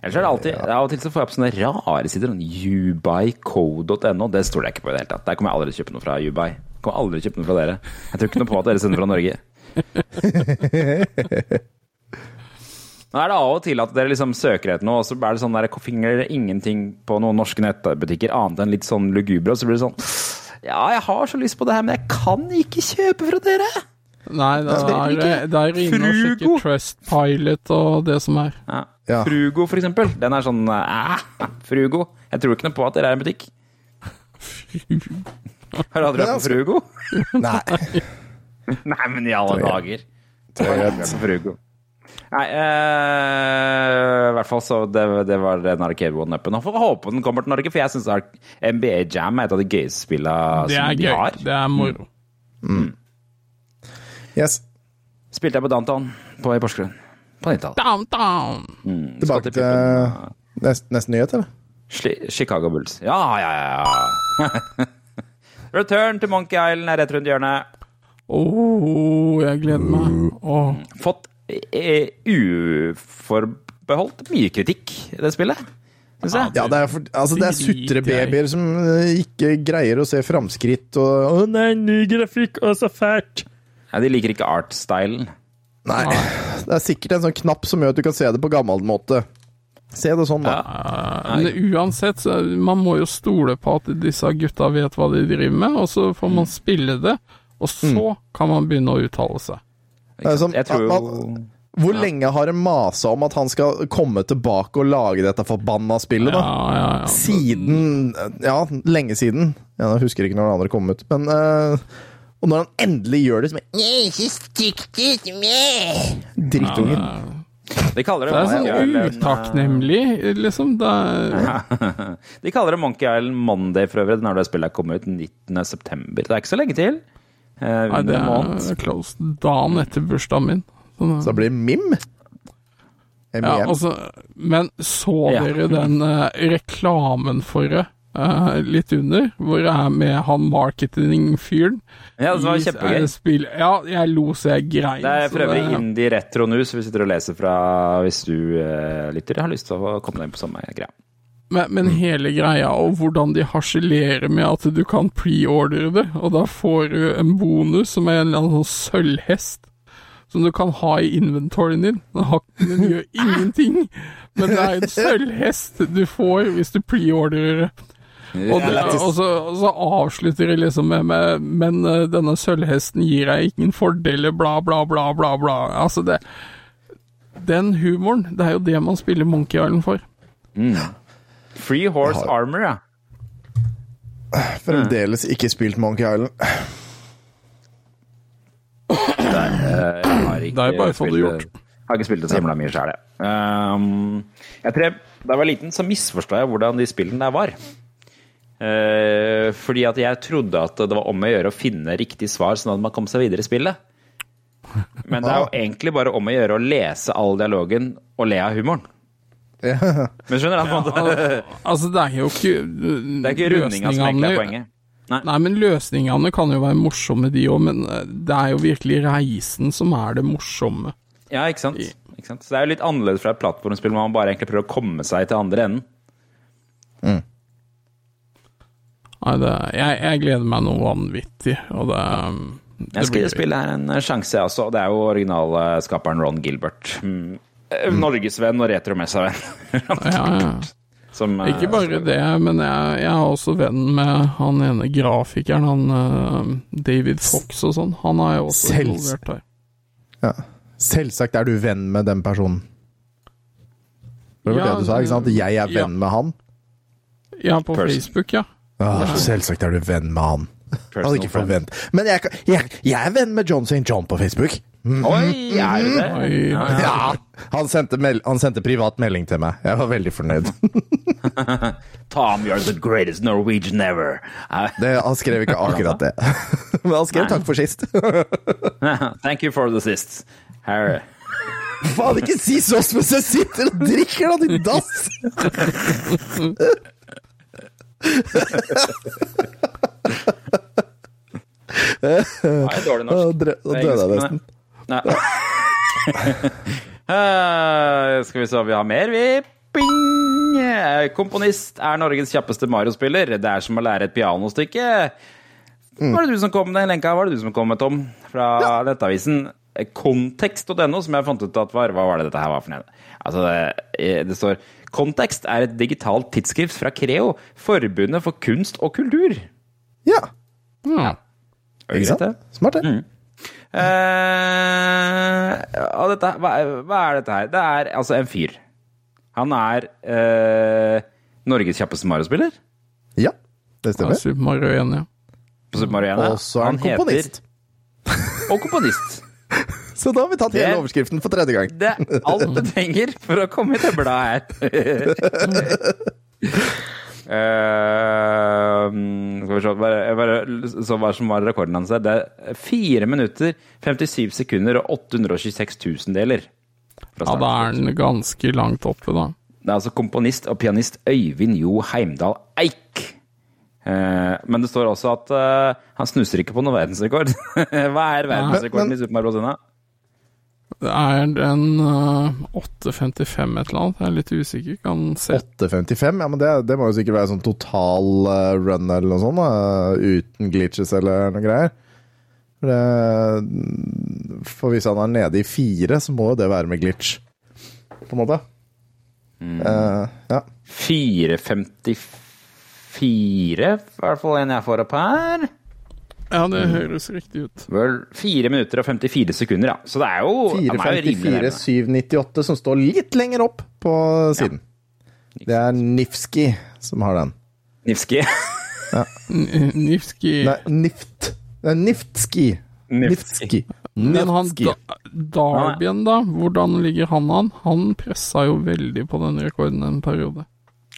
Ellers er det alltid Av og til så får jeg opp sånne rare sider. sånn Ubuyco.no. Det stoler jeg ikke på i det hele tatt. Der kommer jeg aldri til å kjøpe noe fra Ubuy. Kommer aldri til å kjøpe noe fra dere. Jeg tror ikke noe på at dere sender fra Norge. Nå er det av og til at dere liksom søker etter noe, og så er det sånn der, finner dere ingenting på noen norske nettbutikker annet enn litt sånn lugubre, og så blir det sånn Ja, jeg har så lyst på det her, men jeg kan ikke kjøpe fra dere! Nei, da er, ikke. det er inne og sjekke Trustpilot og det som er. Ja. Ja. Frugo, for eksempel. Den er sånn æh, Frugo. Jeg tror ikke noe på at dere er en butikk. Har du aldri vært på Frugo? Nei. Nei, men i alle dager. Har du vært på Frugo? Nei, eh, i hvert fall så det, det var den Arcade One-upen. Får håpe den kommer til Norge, for jeg syns NBA Jam er et av de gøyeste spillene som de gøy. har. Det er moro. Yes. Spilte jeg på Downtown på, i Porsgrunn. På 90-tallet. Downtown! Mm, Tilbake til uh, nest, neste nyhet, eller? Chicago Bulls. Ja, ja, ja. Return til Monkey Island er rett rundt hjørnet. Åh, jeg gleder meg. Oh. Fått uforbeholdt mye kritikk i det spillet. Ja, det er, for, altså, det er sutrebabyer som eh, ikke greier å se framskritt og Å nei, ny grafikk, å så fælt! Ja, de liker ikke art-stylen. Nei. Det er sikkert en sånn knapp som gjør at du kan se det på gammel måte. Se det sånn, da. Ja, Men uansett, så man må jo stole på at disse gutta vet hva de driver med, og så får man spille det, og så kan man begynne å uttale seg. Jeg tror jo man- Hvor lenge har en masa om at han skal komme tilbake og lage dette forbanna spillet, da? ja, ja. Siden Ja, lenge siden. Jeg husker ikke når det andre kom ut, men uh, Og når han endelig gjør det, så er meh. De kaller det, Det er sånn Monkey utakknemlig, liksom. Det er, eh, De kaller det Monkey Island Monday for øvrig, når det spillet kommer ut 19. september. Det er ikke så lenge til. Eh, nei, det er close. Dagen etter bursdagen min. Sånn, Så det blir MIM. ja, altså, men så Ja. dere den eh, reklamen for det Uh, litt under, hvor jeg er med han marketingfyren? Ja, det var kjempegøy. ja, jeg lo så jeg grein. Det er så for øvrig det- indie retro news vi sitter og leser fra hvis du uh, lytter har lyst til å komme deg inn på samme greia. Men, men Mm. hele greia, og hvordan de harselerer med at du kan preordre det, og da får du en bonus som er en eller annen sånn sølvhest, som du kan ha i inventoryen din. Den, gjør ingenting, men det er en sølvhest du får hvis du preordrer. Og, det, og, så, og så avslutter de liksom med, med Men eh, denne sølvhesten gir deg ingen fordeler, bla, bla, bla, bla, bla. Altså, det Den humoren, det er jo det man spiller Monkey Island for. Free Horse Armor, ja. Fremdeles ikke spilt Monkey Island. Jeg har ikke Det er bare sånn du gjort. Har ikke spilt det så himla mye sjøl, jeg. Um, jeg tror jeg, da jeg var liten, så misforstod jeg hvordan de spillene der var. Uh, fordi at jeg trodde at det var om å gjøre å finne riktig svar, sånn at man kom seg videre i spillet. Men det er jo egentlig bare om å gjøre å lese all dialogen og le av humoren. Ja. Men skjønner du? man- Altså, det er jo ikke Det er ikke rundinga som egentlig er poenget. Nei, men løsningene kan jo være morsomme, de òg, men eh, det er jo virkelig reisen som er det morsomme. Ja, ikke sant? ikke sant? Så det er jo litt annerledes fra et plattformspill hvor man bare egentlig prøver å komme seg til andre enden. Nei, det, jeg, jeg gleder meg noe vanvittig, og det, det Jeg skal gi blir- det spillet her en sjanse, jeg også. Det er jo originalskaperen Ron Gilbert. Mm. Eh, Norgesvenn og retromessavenn. ja, ja. Som, eh, Ikke bare det, men jeg, jeg er også venn med han ene grafikeren, han eh, David Fox og sånn. Han er jo også involvert her. Ja. Selvsagt er du venn med den personen. Det var Ja, det du sa, ikke sant? Jeg er ja. venn med han. Ja, på Person. Facebook, ja. Ah, selvsagt er du venn med han. Personal hadde ikke forvent. Men jeg, jeg, jeg er venn med John St. John på Facebook. Oi, er det? Oi. Ja! Han sendte, mel han sendte privat melding til meg. Jeg var veldig fornøyd. Tom, you're the greatest Norwegian ever. Det, han skrev ikke akkurat det. Men han skrev Nei. takk for sist. Thank you for the sist. Harry. Faen, ikke si sånn mens jeg sitter og drikker, da, din dass! Nei, dårlig norsk. er døde jeg nesten. Nei. uh, skal vi se om vi har mer, vi. Bing! Eh, Komponist er Norges kjappeste Mario-spiller. Det er som å lære et pianostykke. Var det du som kom med den lenka? Var det du som kom med, Tom? Fra Nettavisen. Kontekst.no, som jeg fant ut at var Hva var det dette her var for noe? Altså, det, det står Kontekst er et digitalt tidsskrift fra Creo, Forbundet for kunst og kultur. Ja, Ja. Er ikke sant? Smart, det. Eh, og dette, hva, hva er dette her? Det er altså en fyr. Han er uh, Norges kjappeste Mario-spiller Ja, det stemmer. Super Mario 1, ja. på Super Mario 1. Og så er han komponist. og komponist. Så da har vi tatt Det- hele overskriften for tredje gang. Det er alt du trenger for å komme i det bladet her. Eh, skal vi se bare, bare, Så hva som var rekorden hans? Det er 4 minutter, 57 sekunder og 826 tusendeler. Ja, da er den ganske langt oppe, da. Det er altså komponist og pianist Øyvind Jo Heimdal Eik. Uh, men det står også at uh, han snuser ikke på noen verdensrekord. Hva er verdensrekorden Men- i Super Mario Bros. Er den uh, 8.55 et eller annet. Jeg er litt usikker. Kan se. 8.55, ja, men det, det må jo sikkert være sånn total uh, run eller noe sånt, da, uten glitches eller noe greier. For, det, for hvis han er nede i fire, så må jo det være med glitch, på en måte. Eh, ja. 4.54, i hvert fall en jeg får opp her. Ja, det høres riktig ut. Vel, 4 minutter og 54 sekunder, ja. Så det er jo han er jo rimelig 4.54, nærme. 798, som står litt lenger opp på siden. Det er Nifski som har den. Nifski. ja. Nifski Nei, Nift. Det er Niftski. Niftski. Men han da, Darbien, da? Hvordan ligger han an? Han pressa jo veldig på den rekorden en periode.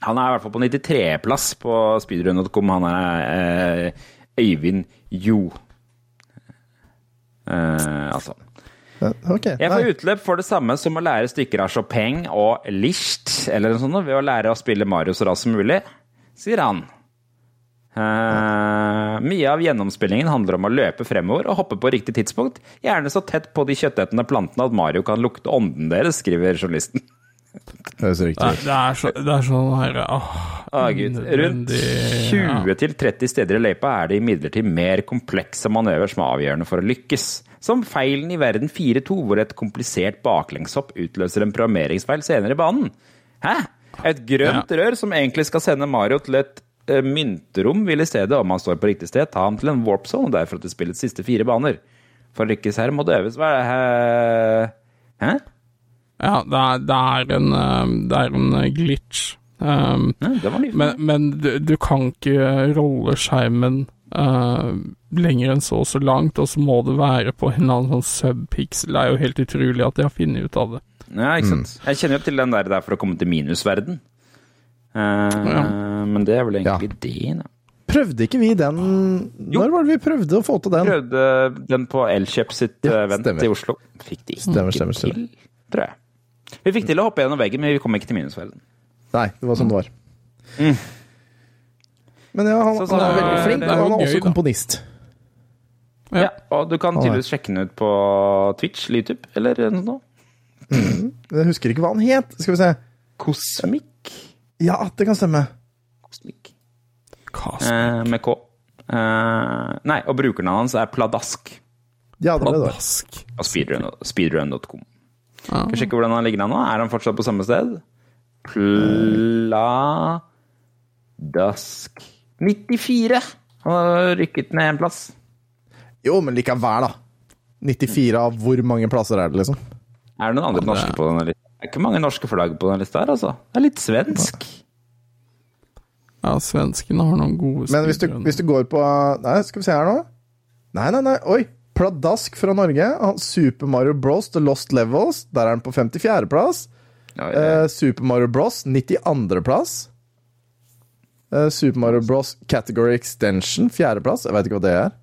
Han er i hvert fall på 93.-plass på speedrun.com. Han er eh, Øyvind Jo. Eh, altså. Okay, Jeg får utløp for det samme som å lære stykker av Chopin og Liszt, eller noe sånt, ved å lære å spille Mario så raskt som mulig, sier han. Eh, mye av gjennomspillingen handler om å løpe fremover og hoppe på riktig tidspunkt, gjerne så tett på de kjøttetende plantene at Mario kan lukte ånden deres, skriver journalisten. Høres riktig Det ut. det er, så, det er sånn her åh, Ah, Gud. Rundt 20-30 steder i løypa er det imidlertid mer komplekse manøver som er avgjørende for å lykkes. Som feilen i verden 4-2, hvor et komplisert baklengshopp utløser en programmeringsfeil senere i banen. Hæ? Et grønt rør som egentlig skal sende Mario til et uh, mynterom, vil i stedet, om han står på riktig sted, ta ham til en warp zone, derfor til spillets siste fire baner. For å lykkes her må det øves. Hva er det? Hæ? Ja, det er, det er en, eh, det er en eh, glitch. Um, Ja, men men du, du kan ikke rolle skjermen uh, lenger enn så og så langt, og så må det være på en eller annen sånn subpixel. Det er jo helt utrolig at de har funnet ut av det. Ja, ikke sant. Jeg kjenner jo til den der, der for å komme til minusverden. Eh, Men det er vel egentlig det, da. Prøvde ikke vi den Jo. Når var det vi prøvde å få til den? Prøvde den på Elkjøp sitt Ja, event stemmer. i Oslo. Fikk de ikke Stemmer, stemmer, stemmer. til, tror jeg. Vi fikk til å hoppe gjennom veggen, men vi kom ikke til minusfellen. Nei, det var sånn det var. Men ja, han, Så- så han er det- veldig flink, det og han jo er også gøy, da. komponist. Ja. Ja, og du kan tydeligvis sjekke den ut på Twitch YouTube, eller noe sånt. Jeg husker ikke hva han het. Skal vi se. Kosmikk. Ja, det kan stemme. Kosmikk. Hva Eh, med K. Eh, nei, og brukernavnet hans er Pladask Ja, det. Pladask. av speedrun- speedrun.com. Ja. Skal vi sjekke hvordan han ligger an nå? Er han fortsatt på samme sted? Pladask 94! Han har rykket ned en plass. Jo, men likevel, da. 94 av hvor mange plasser er det, liksom? Er det noen andre norske på denne lista? Det er ikke mange norske flagg på denne lista her, altså. Det er litt svensk. Ja, svenskene har noen gode Men hvis du, hvis du går på Nei, skal vi se her nå. Nei, nei, nei. Oi! Pladask fra Norge. Super Mario Bros. The Lost Levels. Der er han på 54.-plass. Ja, Eh, Super Mario Bros. 92.-plass. Eh, Super Mario Bros. Category Extension, 4.-plass. Jeg vet ikke hva det er.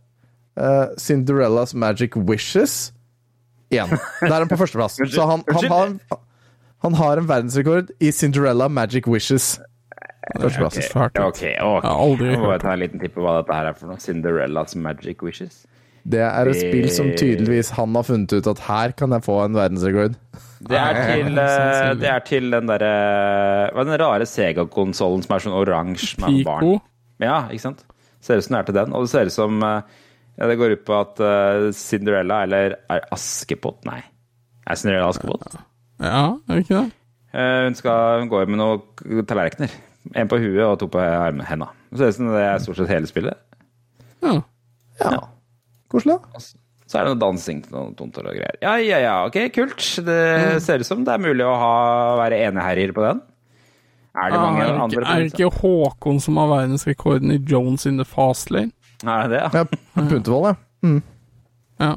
Eh, Cinderellas Magic Wishes, 1 Der er han på førsteplass. Så han, han, har, han har en verdensrekord i Cinderella Magic Wishes. Førsteplass. Fælt. Ok, ok. Jeg må bare ta en liten tipp på hva dette her er for noe. Cinderellas Magic Wishes. Det er et spill som tydeligvis han har funnet ut at her kan jeg få en verdensrekord. Det er til, eh, det er til den derre Hva er den rare Sega-konsollen som er sånn oransje med barn? Ja, ikke sant? Ser ut som det er til den. Og det ser ut som eh, ja, Det går ut på at eh, Cinderella, eller er Askepott Nei. Er Cinderella Askepott? Ja, er det ikke det? Eh, hun skal hun går med noen tallerkener. En på huet og to på hendene. Det ser ut som det er stort sett hele spillet. Ja. Ja. Koselig. da. Så er det noe dansing til noen tomter og greier. Ja, ja, ja, ok, kult. Det Mm. ser ut som det er mulig å ha, være eneherjer på den. Er det mange er, det andre er det ikke Håkon som har verdensrekorden i Jones in the fast lane? Er det det, ja? Ja, Puntervoll, ja. Ja.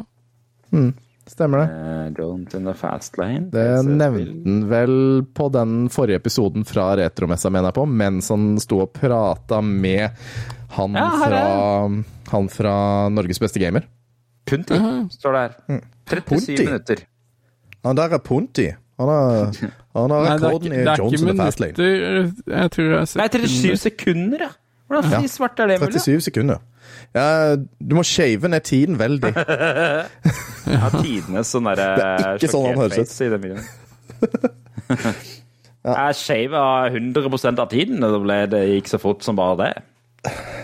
Stemmer det. Eh, Jones in the fast lane. Det nevnte han vel på den forrige episoden fra Retromessa, mener jeg på, mens han sto og prata med han, Ja, fra, han fra Norges beste gamer. Punti, står det her. 37 Punti? minutter. Han der er Punti. Han har, han har Nei, rekorden ikke, i Jones in the Fast Lane. minutter. Jeg tror jeg har Nei, 37 sekunder, ja! Hvordan Ja. fy svart er det mulig? 37 sekunder. Ja, du må shave ned tiden veldig. Ja, tidenes sånn derre Det er ikke sånn han høres ut. i den videoen. Jeg shava 100% av tiden, og det, ble, det gikk så fort som bare det.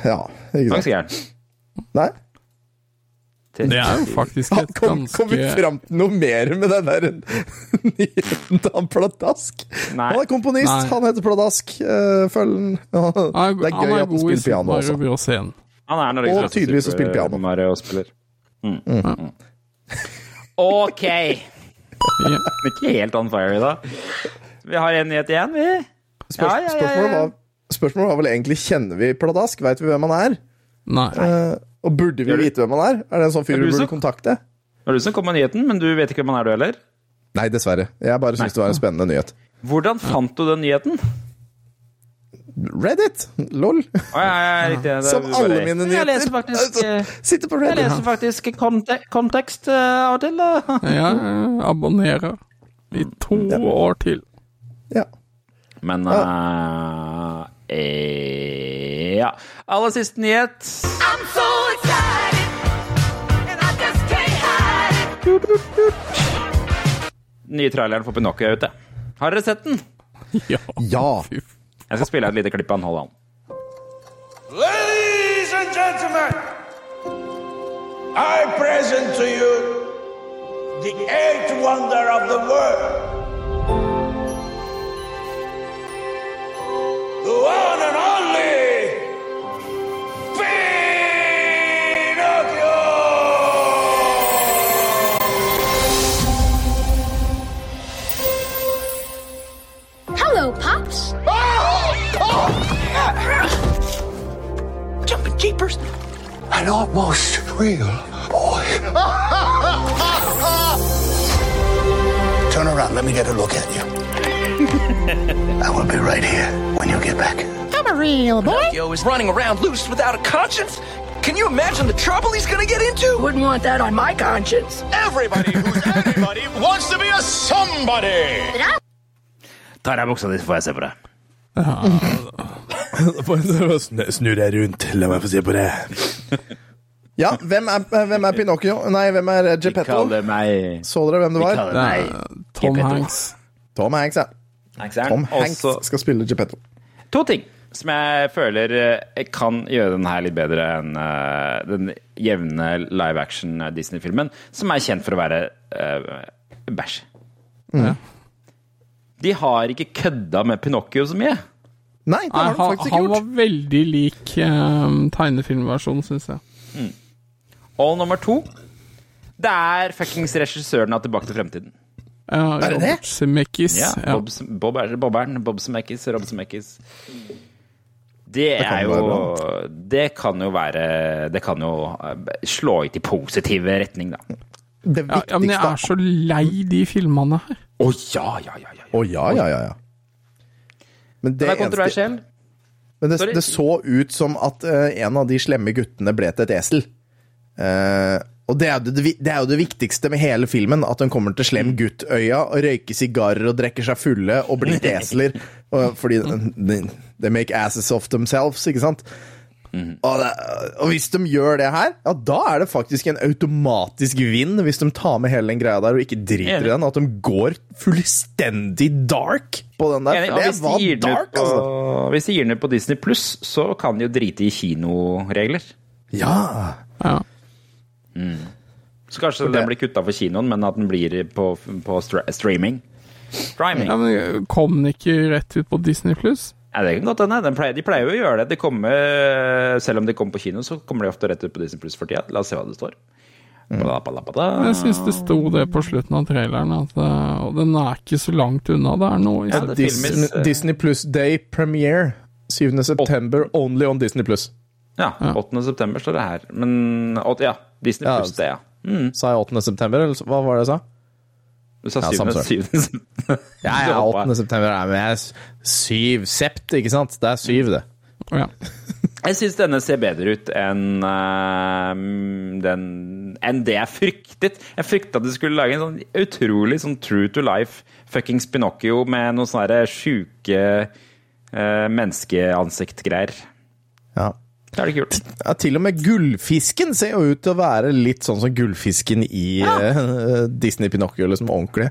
Ja, ikke Takk sant? jeg. Nei? Det er jo faktisk Han et kom, kom vi fram til noe mer med den der nyheten til han Pladask? Nei. Han er komponist, Nei. han heter Pladask. Uh, følg den. Ja, Han er, Det er han gøy er at han spiller piano også. Han er Og tydeligvis å spille piano. Mario-spiller. Mm. Mm. Ok. Ja. Ikke helt on fire i dag. Vi har en nyhet igjen, vi. Spørs, Ja, ja, ja, ja. Spørsmålet, var, spørsmålet var vel egentlig kjenner vi Pladask? Veit vi hvem han er? Nei. Eh, og burde vi vite hvem han er? Er det en sånn fyr du du burde kontakte? Det er du som kom med nyheten, men du vet ikke hvem han er, du heller? Nei, dessverre. Jeg bare syns det var en spennende nyhet. Hvordan fant du den nyheten? Reddit! Lol. Å, ja, ja, riktig. Som bare- alle mine nyheter. Jeg leser faktisk, eh, Sitter på jeg leser faktisk konte kontekst eh, av og til. Ja, jeg abonnerer i to år til. Ja. Men eh, Ja. Aller siste nyhet. I'm so excited, and I just can't hide it. Nye traileren for Pinocchio er ute. Har dere sett den? Ja. Ja. Jeg skal spille et lite klipp av den. Hold an. Ladies and gentlemen, I present to you the eighth wonder of the world. One and only Pinocchio! Hello, Pops. Oh, oh, oh! Jumping jeepers! An almost real boy. Turn around, let me get a look at you. I will be right here when you get back. I'm a real boy. Pinocchio is running around loose without a conscience? Can you imagine the trouble he's gonna get into? Wouldn't want that on my conscience. Everybody who's anybody wants to be a somebody! Ta av deg buksa di, så får jeg se på det. Snu deg rundt, la meg få se på det. Ja, hvem er, hvem er Pinocchio? Nei, hvem er Geppetto? Kaller meg Så dere hvem det var? kaller Det meg Tom Hanks. Tom Hanks, ja. Tom Hanks Også skal spille Geppetto. to ting som jeg føler eh, kan gjøre den her litt bedre enn uh, den jevne live action Disney-filmen, som er kjent for å være uh, bæsj. Ja. De har ikke kødda med Pinocchio så mye. Nei, det Nei, har de han, faktisk ikke han var veldig lik um, tegnefilmversjonen, syns jeg. Og nummer to Det er fuckings regissøren av Tilbake til fremtiden. Ja, Er det det? Zemeckis. Ja, Ja. Bob, Bob, er, Bobberen, Bob Zemeckis, Rob Zemeckis. Det det er jo Det kan jo være Det kan jo eh, slå ut i positiv retning, da. Det Ja, ja, men jeg er så lei de filmene her. Å ja, ja, ja. ja. Oh, ja, ja, ja, ja. Men det, det er kontroversiell. men det, det så ut som at uh, en av de slemme guttene ble til et esel. Eh, og det er, jo det, det er jo det viktigste med hele filmen, at hun kommer til Mm. slem gutt-øya og røyker sigarer og drikker seg fulle og blir til esler. Fordi they, they make asses of themselves, ikke sant? og, det, og hvis de gjør det her, ja, da er det faktisk en automatisk vinn hvis de tar med hele den greia der og ikke driter i den. At de går fullstendig dark på den der. Enig, det var de dark, på, altså. hvis de gir den ut på Disney Pluss, så kan de jo drite i kinoregler. Ja. Ja. Så kanskje for den blir kutta for kinoen, men at den blir på, på stra streaming. Streaming. ja, men Kom den ikke rett ut på Disney pluss? Ja, det kan godt hende. De pleier jo å gjøre det. De kommer, selv om de kommer på kino, så kommer de ofte rett ut på Disney Pluss for tida. La oss se hva det står. Bla. Jeg syns det sto det på slutten av traileren, at, eh, og den er ikke så langt unna. Det er noe i Ja, det- Disney, eh, Disney Plus Day premiere 7. september, only on Disney Plus. Ja, 8. september står det her. Men ja, Disney Ja, Pluss, det, ja. Sa jeg 8. september, eller hva var det jeg sa? Du sa Ja, 7. september. 7. Ja, ja, 8. september er men jeg er syv sept, ikke sant? Det er syv, det. Ja. Jeg syns denne ser bedre ut enn uh, den enn det jeg fryktet. Jeg frykta at de skulle lage en sånn utrolig sånn true to life fuckings Pinocchio med noen sånne sjuke uh, menneskeansiktgreier. Ja. Det er det kult. Ja, til og med gullfisken ser jo ut til å være litt sånn som gullfisken i eh, Disney Pinocchio, liksom ordentlig.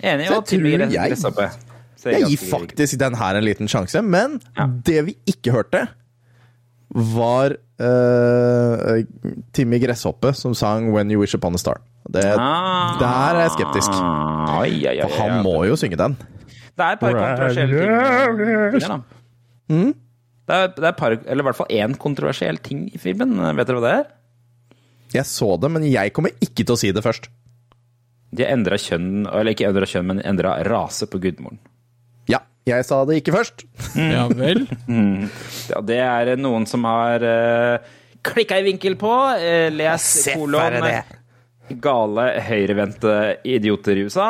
Enig. Så Og jeg tror jeg- Jeg gir faktisk den her en liten sjanse, men Ja. det vi ikke hørte, var uh, Timmy Gresshoppe som sang 'When You Wish Upon a Star'. Det, Ah. Der er jeg skeptisk. Ai, ai, ai, For han må jo synge den. Det er et par kontroversielle ting. Mm? Det er, det er par, eller i hvert fall én kontroversiell ting i filmen. Vet dere hva det er? Jeg så det, men jeg kommer ikke til å si det først. De har endra kjønn, eller ikke endra kjønn, men endra rase på gudmoren. Ja, jeg sa det ikke først. ja vel. Ja, det er noen som har uh, klikka i vinkel på. Uh, les Se kolon. Gale høyrevendte idioter i USA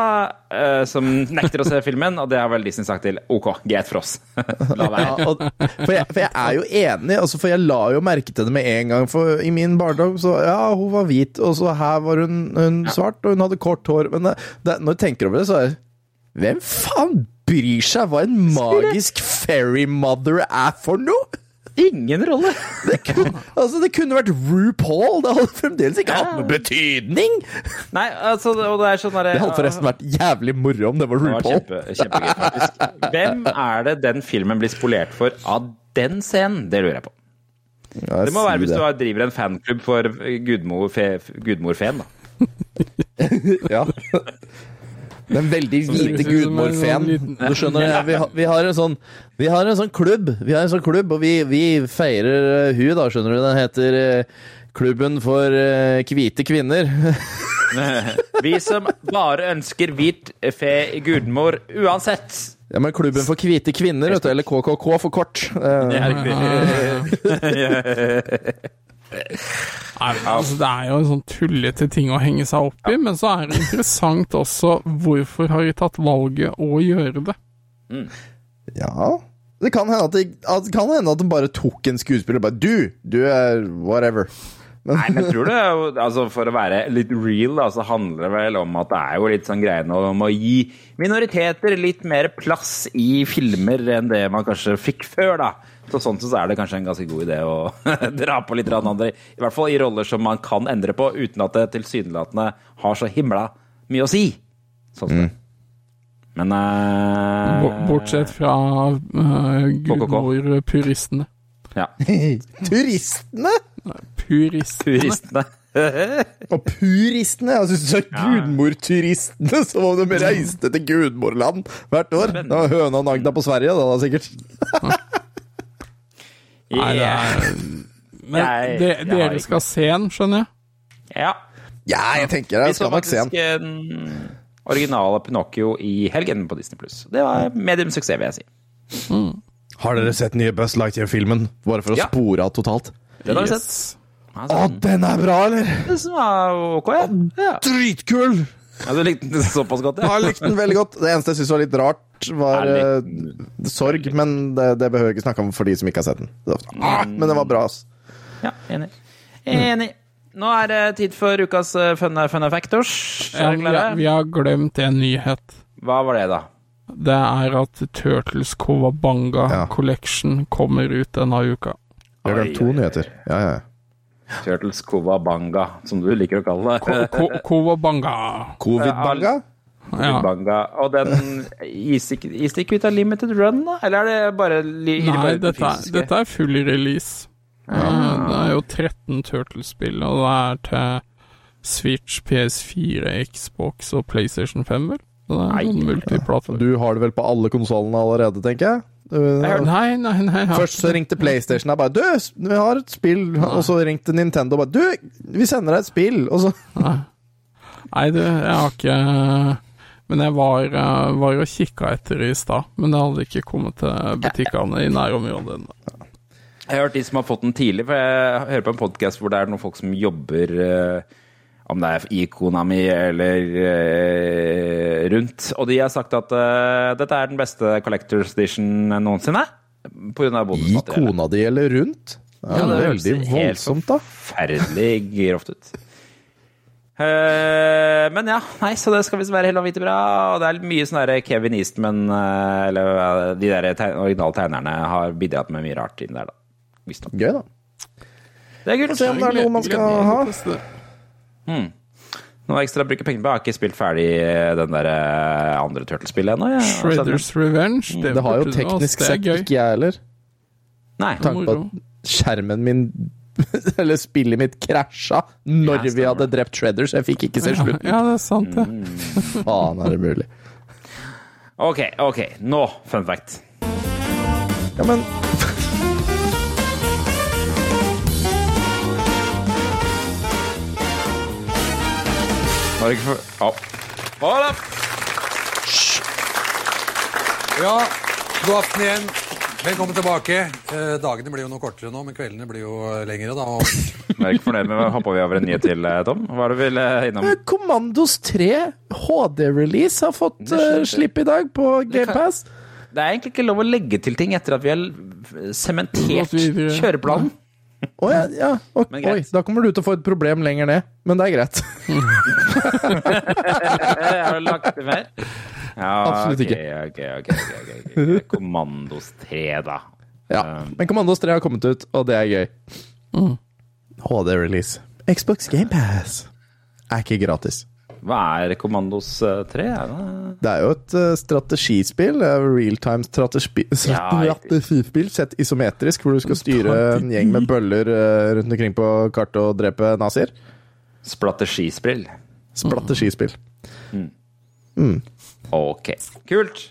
eh, som nekter å se filmen, og det har vel Disney sagt til OK, greit for oss. La være. Ja, og, for, jeg, for jeg er jo enig, altså, for jeg la jo merke til det med en gang. For i min barndom så Ja, hun var hvit, og så her var hun, hun svart, og hun hadde kort hår. Men det, det, når jeg tenker over det, så er det Hvem faen bryr seg hva en magisk fairy mother er for noe?! Ingen rolle. Det kunne, altså, det kunne vært RuPaul! Det hadde fremdeles ikke hatt noen betydning! Nei, altså, og det er sånn derre Det hadde forresten vært jævlig moro om det var RuPaul. Det var kjempe, kjempegøy, faktisk. Hvem er det den filmen blir spolert for av den scenen? Det lurer jeg på. Ja, Det må være hvis det. du driver en fanklubb for gudmor, fe, gudmorfen, da. Ja. Den veldig hvite ser ut som en gudmorfen. sånn Du skjønner, ja, vi, har- vi har en sånn Vi har en sånn klubb, Vi har en sånn klubb og vi, vi feirer uh, hun, da, skjønner du. Den heter uh, Klubben for eh, hvite kvinner. Vi som bare ønsker hvit fe gudmor uansett. Ja, men Klubben for hvite kvinner, vet du, eller KKK for kort. Uh, altså, det er jo en sånn tullete ting å henge seg opp i, men så er det interessant også hvorfor har de tatt valget å gjøre det? ja Det kan hende at, de, at, det kan hende at de bare tok en skuespiller og bare Du! Du er whatever. Nei, men tror du, altså For å være litt real, da, så handler det vel om at det er jo litt sånn greiene om å gi minoriteter litt mer plass i filmer enn det man kanskje fikk før, da. Så sånn sett så er det kanskje en ganske god idé å dra på litt andre, i hvert fall i roller som man kan endre på, uten at det tilsynelatende har så himla mye å si. Sånn mm. Men uh, Bortsett fra uh, gudmor-puristene. Ja. Turistene! Puristene. Turistene. Og puristene! Jeg syns du sa gudmorturistene, som om de reiste til Gudmorland hvert år. Det var høna og Nagda på Sverige, da, da sikkert. Nei, det er Men Jeg- det, jeg dere ikke- skal se den, skjønner jeg? Ja. Ja, jeg tenker Vi jeg skal nok se den. faktisk den originale Pinocchio i helgen på Disney Pluss. Det var medium suksess, vil jeg si. Har dere sett nye Buzz Lightyear-filmen? Bare for å Ja. spore av totalt. Den har vi Yes. sett. Å, den er bra, eller? Den som var ok, ja. ja. Dritkul! ja du likte den såpass godt, Jeg ja? har likte den veldig godt. Det eneste jeg syns var litt rart, var eh, sorg. Men det, det behøver jeg ikke snakke om for de som ikke har sett den. Det var, ah, men det var bra, altså. ja enig. Enig. Nå er det tid for ukas eh, fun, fun factors. Ja, vi, har- glemt en nyhet. Hva var det, da? Det er at Turtles Cowabanga Ja. Collection kommer ut denne uka. Vi har glemt to nyheter. Ja, ja. Turtles Covabanga, som du liker å kalle det. Ko- Kowabanga. Covid-banga? Ja. Og den gis ikke ikke ut av limited run, da? Eller er det bare Nei, bare dette er, dette er full release. Ja. Det er jo 13 Turtles-spill, og det er til Switch, PS4, Xbox og PlayStation 5, vel? Så det er Nei. multiplattform. Du har det vel på alle konsollene allerede, tenker jeg? Nei, nei, nei. Først så ringte PlayStation og bare 'Du, vi har et spill.' Og så ringte Nintendo og bare 'Du, vi sender deg et spill.' Og så Nei, du, jeg har ikke Men jeg var, eh, var og kikka etter i stad, men det hadde ikke kommet til butikkene i nærområdet ennå. Jeg har hørt de som har fått den tidlig, for jeg hører på en podkast hvor det er noen folk som jobber eh, om det er i Konami eller eh, rundt. Og de har sagt at dette er den beste Collectors Edition noensinne. På grunn av I bonusmaterialet. kona di eller rundt? Det er det høres veldig helt voldsomt, da. Forferdelig grovt ut. Eh, men ja, nei, så det skal visst være helt vanvittig bra. Og det er mye sånn Kevin Eastman, eh, eller eh, de der tegn originale tegnerne, har bidratt med mye rart inn der, da. Visstnok. Gøy, da. Det er kult. Se om det er noe man skal ha. Noe ekstra å bruke penger på. Jeg har ikke spilt ferdig den der andre Turtle-spillet ennå. Shredders Revenge. Det har jo teknisk sett ikke jeg heller. Nei. Tanken på at skjermen min Eller spillet mitt krasja når Ja, vi hadde drept Shredders. Jeg fikk ikke se slutten. ja, det er sant, det. Faen, er det mulig? Ok, ok. Nå, fun fact. Ja, men Var det ikke for. Hold opp! Ja, god aften igjen. Velkommen tilbake. Eh, dagene blir jo noe kortere nå, men kveldene blir jo eh, lengre. da. Og Jeg er ikke fornøyd med Hoppa vi over en nyhet til, eh, Tom? Hva er det du vil eh, innom? eh, Commandos 3 HD-release har fått Det det. slipp i dag på kan- GamePass. Det er egentlig ikke lov å legge til ting etter at vi har sementert kjøreplanen. Å ja, ja. ok, Oi, da kommer du til å få et problem lenger ned, men det er greit. Har du lagt til mer? Ja, Absolutt ok, ikke. ok, ok, ok, ok, ok. Kommandos 3, da. Ja, Men Kommandos 3 har kommet ut, og det er gøy. Mm. HD-release. Xbox GamePass er ikke gratis. Hva er Kommandos eh, 3? Er det? Det er jo et eh, strategispill. Realtime strategispill sett isometrisk, hvor du skal styre en gjeng med bøller eh, rundt omkring på kartet og drepe nazier. Strategispill. Strategispill. Ok, kult.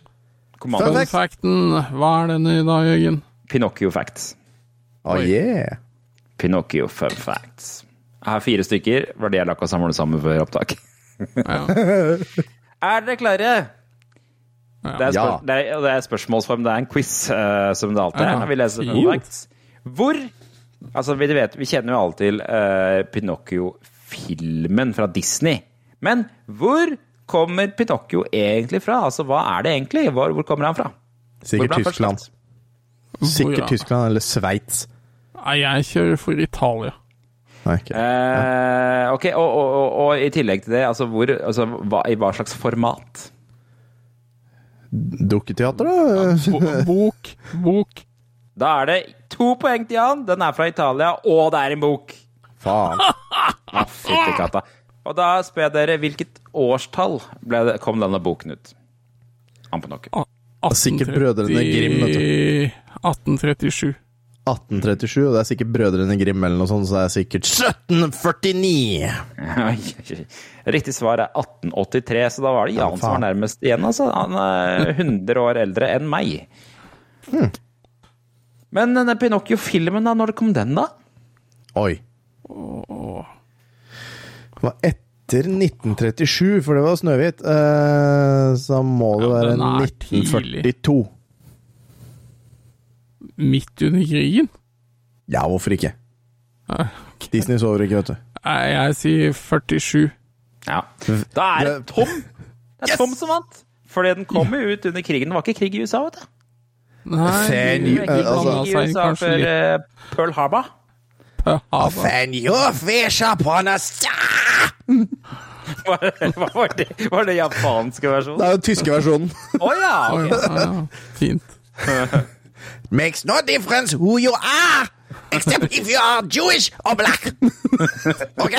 Fun facten, hva er den i dag, Jørgen? Pinocchio facts. Oh, yeah. Pinocchio fun facts. Jeg har fire stykker. Var det jeg lakk å samle sammen før opptak. Ja. Er dere klare? Det er, spør Ja. det, er, det er spørsmålsform. Det er en quiz, uh, som det alltid er. Ja. når Vi leser fun facts. Hvor Altså, vi, vet, vi kjenner jo alle til uh, Pinocchio-filmen fra Disney. Men hvor kommer Pinocchio egentlig fra? Altså, hva er det egentlig? Hvor, hvor kommer han fra? Sikkert han Tyskland. Sikkert Hvor, ja? Tyskland eller Sveits. Nei, jeg kjører for Italia. Nei, ikke. Eh, ok, og, og, og, og i tillegg til det, altså, hvor, altså hva, i hva slags format? Dukketeater, da? Bo bok. Bok. Da er det to poeng til Jan. Den er fra Italia, og det er en bok. Faen. Ah, Fytti katta. Og da spør jeg dere, hvilket årstall ble det, kom denne boken ut? Ampenokket. Sikkert Brødrene Grimm, vet du. 1837. 1837, og det er sikkert Brødrene Grimm eller noe sånt, så det er sikkert 1749! Riktig svar er 1883, så da var det Ja, Jan som var nærmest igjen. Altså. Han er 100 år eldre enn meg. Hmm. Men denne Pinocchio-filmen, da? Når kom den, da? Oi. Det var etter 1937, for det var Snøhvit. Eh, så må det være ja, er tidlig. 1942. Midt under krigen? Ja, hvorfor ikke? Ja, ok. Disney sover ikke, vet du. Nei, Jeg sier 47. Ja. Da er det Tom! Det er Tom som vant! Fordi den kom jo ut under krigen. Det var ikke krig i USA, vet du. Nei, var ikke altså- krig i USA før litt eh, Pearl Harbor. På havet. Your fish upon a star! Hva var det? Var det japanske Det versjonen? er jo den tyske versjonen. Å ja! okay. oh, ja, ja. Fint. Makes no difference who you are! except if you are Jewish or black. Ok?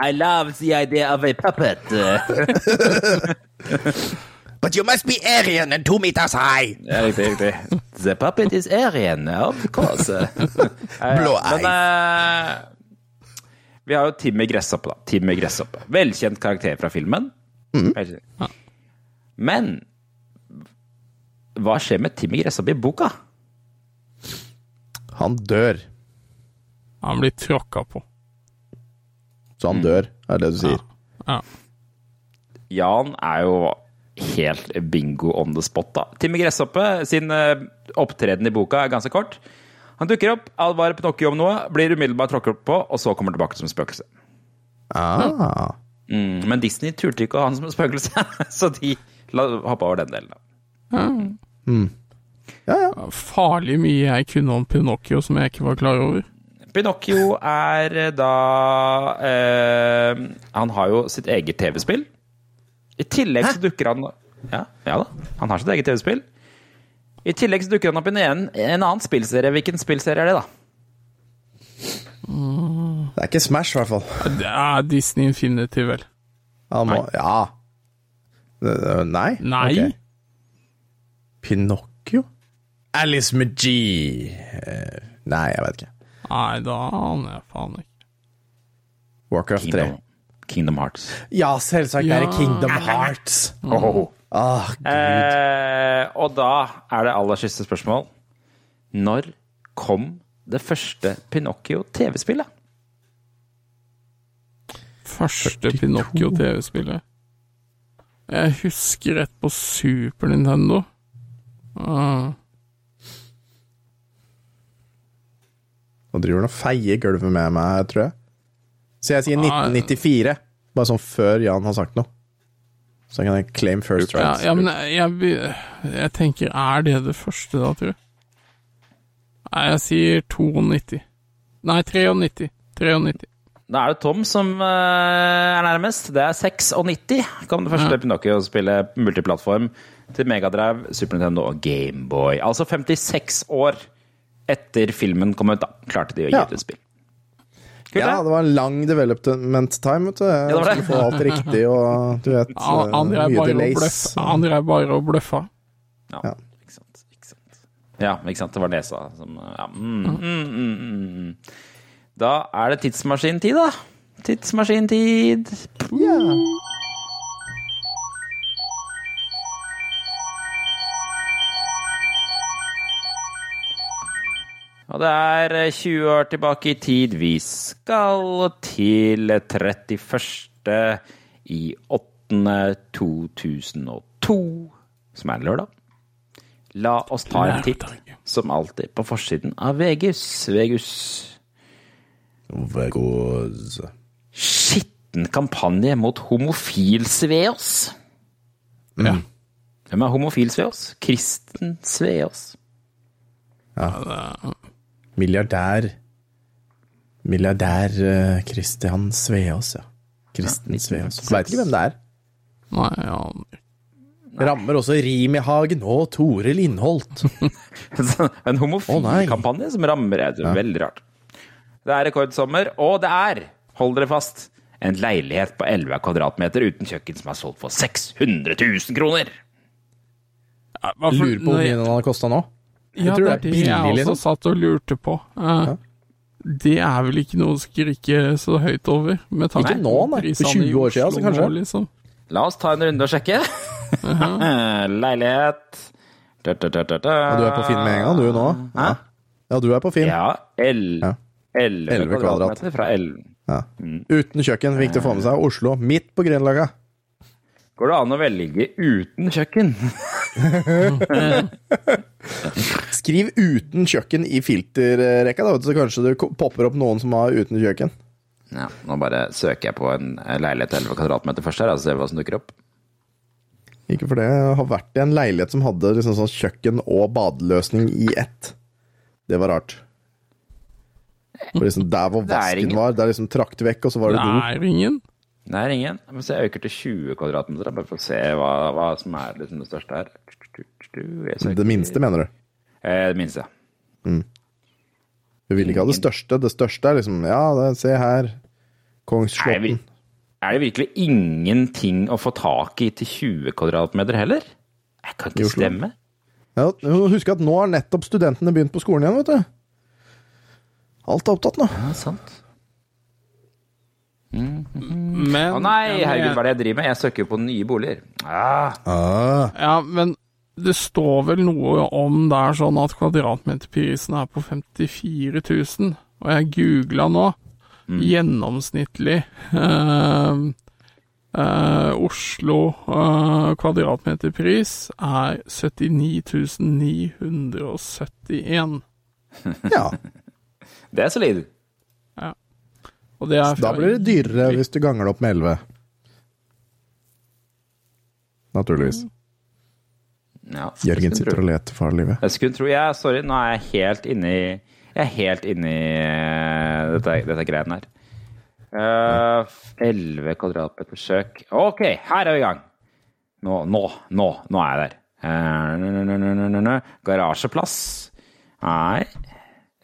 I love the idea of a puppet. But you must be Aryan and two meters high. Ja, riktig, riktig. The puppet is Aryan, of course. Blå Men uh, vi har jo Timmy Gresshoppe, da. Timmy Gresshoppe. Velkjent karakter fra filmen. Men hva skjer med Timmy Gresshoppe i boka? Han dør. Han blir tråkka på. Så han dør, er det du sier. Ja. Jan er jo helt bingo on the spot, da. Timmy Gresshoppe sin eh, opptreden i boka er ganske kort. Han dukker opp, advarer Pinocchio om noe, blir umiddelbart tråkket på, og så kommer tilbake som spøkelse. Ah. Mm, men Disney turte ikke å ha han som spøkelse, så de hoppa over den delen. da. Ja, ja. Farlig mye jeg kunne om Pinocchio som jeg ikke var klar over. Pinocchio er eh, da eh, Han har jo sitt eget TV-spill. I tillegg så dukker han ja, ja da, han har sitt eget TV-spill. I tillegg så dukker han opp i en, en, en annen spillserie. Hvilken spillserie er det, da? Det er ikke Smash, i hvert fall. Det er Disney Infinity, vel. Han må Ja. Eh, Nei? Nei. Okay. Pinocchio? Alice McGee Eh, Nei, jeg vet ikke. Nei, da aner jeg faen ikke. Warcraft 3. Kingdom, Kingdom Hearts. Ja, selvsagt er det Kingdom Hearts. Oh. Oh, gud. Eh, og da er det aller siste spørsmål. Når kom det første Pinocchio TV-spillet? Første Pinocchio TV-spillet. Jeg husker et på Super Nintendo. Ah, Nå driver han og feier gulvet med meg tror jeg. Så jeg sier 1994. Bare sånn før Jan har sagt noe. Så kan jeg claim first ja, rights. ja, men jeg, jeg tenker, er det det første da, tror jeg? Nei, jeg sier 92. Nei, 93. 93. Da er det Tom som eh, er nærmest. Det er 96 kom det første Ja. Pinocchio-spillet multiplattform til Megadrive, Super Nintendo og Gameboy. Altså 56 år etter filmen kom ut, da klarte de å gi Ja. ut et spill. Kult, Ja, det. var en lang development time, vet du. Jeg det var det. skulle få alt riktig og du vet Han, han eh, Mye og delays. Han drev bare og bløffa. Ja, Ja. ikke sant. Ikke sant. Ja, ikke sant. Det var nesa som ja. mm, mm, mm, mm. Da er det tidsmaskintid, da. Tidsmaskintid. Ja. Og det er eh, 20 år tilbake i tid. Vi skal til 31. i 8. 2002, som er lørdag. La oss ta en titt, som alltid, på forsiden av Vegus. Vegus. Vegus. Skitten kampanje mot homofil Sveås. Ja. Hvem er homofil Sveås? Kristen Sveås. Milliardær Milliardær Kristian Christian Sveås, ja. Kristen Sveås. Veit ikke hvem det er. Nei, ja Nei. Rammer også Rim i Hagen og Tore Lindholt. en homofilkampanje oh, som rammer er veldig rart. Det er rekordsommer, og det er, hold dere fast, en leilighet på 11 kvadratmeter uten kjøkken som er solgt for 600 000 kroner. Ja, for- Lurer på hvor mye den hadde kosta nå. Ja, tror det det er det billig, jeg også liksom. satt og lurte på. Eh, Det er vel ikke noe å skrike så høyt over? Med tanke Ikke nå, på nei. For 20 år siden, altså, kanskje. liksom. La oss ta en runde og sjekke. Leilighet da, da, da, da. Du er på Finn med en gang, du nå? Ja, Ja, du er på Finn. Ja, 11 Ja. 11, 11 kvadrat. fra 11. Ja. Uten kjøkken. Viktig å få med seg. Oslo, midt på Grünerløkka. Går det an å velge uten kjøkken? Skriv 'uten kjøkken' i filterrekka, da, så kanskje det popper opp noen som har uten kjøkken. Ja, nå bare søker jeg på en leilighet til 11 kvadratmeter først her, og ser hva som dukker opp. Ikke for det. Jeg har vært i en leilighet som hadde liksom sånn kjøkken og badeløsning i ett. Det var rart. For liksom der hvor Det vasken var, der liksom trakk det vekk, og så var det Det do. er ingen. Det er ingen. Jeg må se, jeg øker til 20 kvadratmeter, bare for å se hva, hva som er liksom det største her. Det minste, mener du? Eh, det minste. Du vil ikke ha det største. Det største er liksom Ja, det, se her. Er Kongsslåtten. er det virkelig ingenting å få tak i til 20 kvadratmeter heller? Jeg kan ikke stemme. Ja, husk at nå har nettopp studentene begynt på skolen igjen, vet du. Alt er opptatt nå. Ja, sant. Men Å nei, herregud, hva er det jeg driver med? Jeg søker jo på nye boliger. Ah, Ah, Ja, men det står vel noe om det er sånn at kvadratmeterprisen er på 54 000. Og jeg googla nå. Gjennomsnittlig eh, eh, Oslo eh, kvadratmeterpris er 79 971. ja. det er solid. Og det er Da blir det dyrere hvis du ganger det opp med 11. Naturligvis. Ja, Jørgen sitter tro- og leter for livet. Jeg skulle tro jeg, Sorry, nå er jeg helt inni Jeg er helt inni eh, dette, dette greiene her. Uh, 11 kvadratmeter søk. Ok, her er vi i gang. Nå, nå, nå, nå er jeg der. Eh, nø. Garasjeplass. Nei.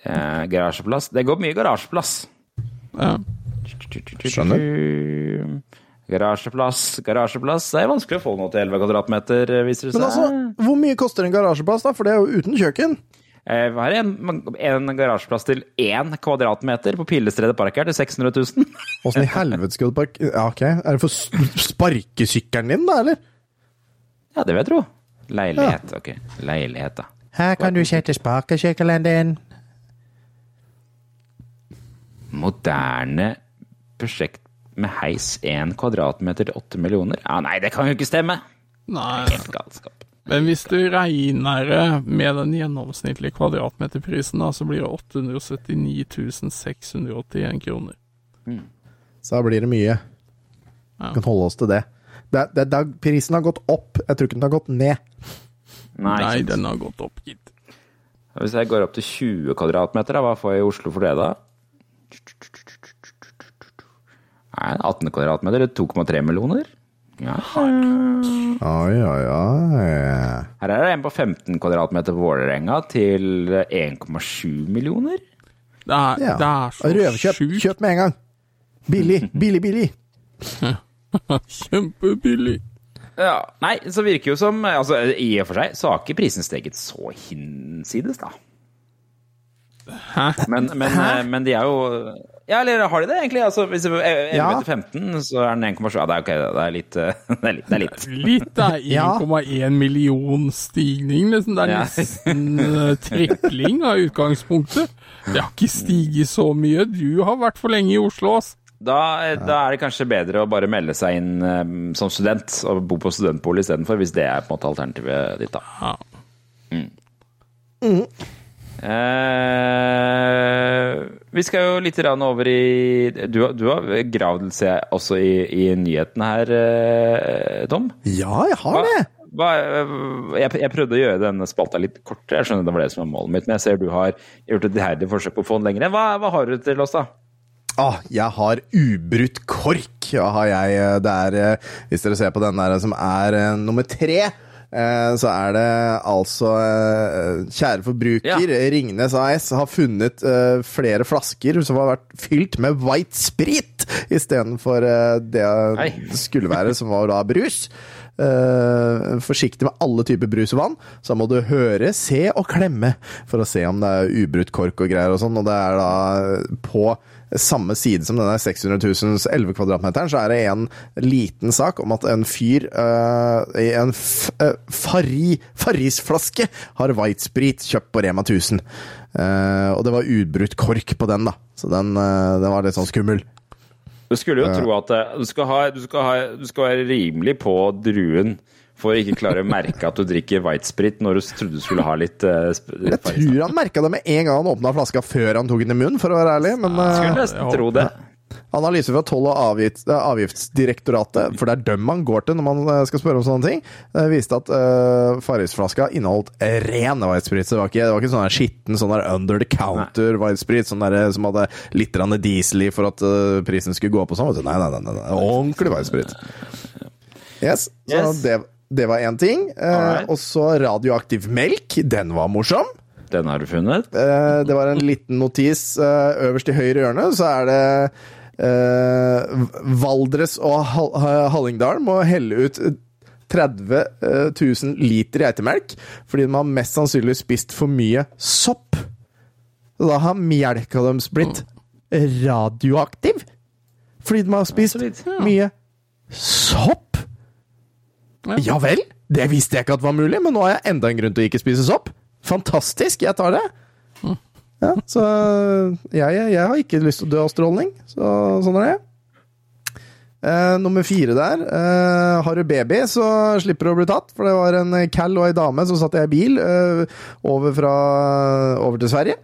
Eh, garasjeplass. Det går mye garasjeplass. Ja. Skjønner. Garasjeplass, garasjeplass. Det er vanskelig å få noe til 11 kvadratmeter, viser det seg. Men altså, hvor mye koster en garasjeplass, da? For det er jo uten kjøkken. Eh, har? En, en garasjeplass til én kvadratmeter på Pilestredet park her til 600 000? Åssen i helvete skal du parke Ja, ok. Er det for sparkesykkelen din, da, eller? Ja, det vil jeg tro. Leilighet, ok. Leilighet, da. Her kan du sette sparkesykkelen din. Moderne prosjekt med heis 1 kvadratmeter til 8 millioner? Ja, nei, det kan jo ikke stemme! Nei, Helt galskap. men hvis du regner med den gjennomsnittlige kvadratmeterprisen, da, så blir det 879 681 kroner. Så da blir det mye. Ja. Vi kan holde oss til det. det, det, det prisen har gått opp. Jeg tror ikke den har gått ned. Nei, Nei, den har gått opp, gitt. Hvis jeg går opp til 20 kvadratmeter, hva får jeg i Oslo for det, da? Nei, 18 kvadratmeter, 2,3 millioner? Ja. Oi, oi, oi. Her er det en på 15 kvadratmeter på Vålerenga til 1,7 millioner. Det er, Ja. det er så Røvkjøp. sjukt Kjøp med en gang. Billig, billig, billig. kjempebillig. Ja, Nei, så virker jo som altså, I og for seg så har ikke prisen steget så hinsides, da. Hæ? Men, men, men de er jo Ja, eller har de det, egentlig? Altså, hvis det er 11 Ja. til 15, så er den 1,7 Ja, det er ok, det er litt. eh, Det er litt. Det er litt. Litt er Ja. 1,1 million stigning, liksom. Det er Ja. nesten eh, trekling av utgangspunktet. Det har ikke stiget så mye. Du har vært for lenge i Oslo, ass. Da, da er det kanskje bedre å bare melde seg inn um, som student og bo på studentbolig istedenfor, hvis det er på en måte alternativet ditt, da. Ja. Eh, vi skal jo litt over i Du, du har gravd også i, i nyhetene her, eh, Tom? Ja, jeg har det. Hva, jeg, jeg prøvde å gjøre denne spalta litt kortere, jeg skjønner det var det som var målet mitt, men jeg ser du har gjort et iherdig forsøk på å få den lenger. Hva, hva har du til oss, da? Ah, jeg har ubrutt kork. Ja, har jeg. eh, Det er, eh, hvis dere ser på den der som er eh, nummer tre, eh, så er det altså eh, Kjære forbruker, Ja. Ringnes AS har funnet eh, flere flasker som har vært fylt med white sprit istedenfor uh, det skulle være, som var da brus. Uh, forsiktig med alle typer brus og vann. Så må du høre, se og klemme for å se om det er ubrutt kork og greier og sånn. Og det er da på samme side som denne 600 000 11 kvadratmeteren, så er det en liten sak om at en fyr uh, i en uh, Farri, Farris-flaske har whitesprit kjøpt på Rema 1000. Uh, og det var ubrutt kork på den, da. Så den, eh, den var litt sånn skummel. Du skulle jo tro at eh, du skal, ha, du, skal ha, du skal være rimelig på druen for å ikke klare å merke at du drikker whitesprit når du trodde du skulle ha litt uh, Jeg tror han merka det med en gang han åpna flaska før han tok den i munnen, for å være ærlig. Men eh, Skulle nesten tro det. Analyse fra Toll- og avgift, eh, avgiftsdirektoratet, for det er dem man går til når man eh, skal spørre om sånne ting, eh, viste at uh, Farrisflaska inneholdt ren whitesprit. Det var ikke, det var ikke sånn skitten sånn der under the counter whitesprit sånn som hadde litt diesel i for at uh, prisen skulle gå opp og sånn. Nei, nei, nei, nei, nei. Ordentlig whitesprit. Yes, så Yes. det, det var én ting. Eh, og så radioaktiv melk. Den var morsom. Den har du funnet? Eh, det var en liten notis. eh, øverst i høyre hjørne så er det eh, Valdres og Hal Hallingdal må helle ut 30 eh, 000 liter geitemelk fordi de har mest sannsynlig spist for mye sopp. Så da har melka deres blitt radioaktiv. Fordi de har spist mye sopp. Ja vel? Det visste jeg ikke at var mulig, men nå har jeg enda en grunn til å ikke spise sopp. Fantastisk, jeg tar det. Ja, så jeg, jeg, har ikke lyst til å dø av stråling, så sånn er det. Uh, nummer fire der. Uh, har du baby, så slipper du å bli tatt. For det var en cal og ei dame som satt i ei bil uh, over, fra, over til Sverige.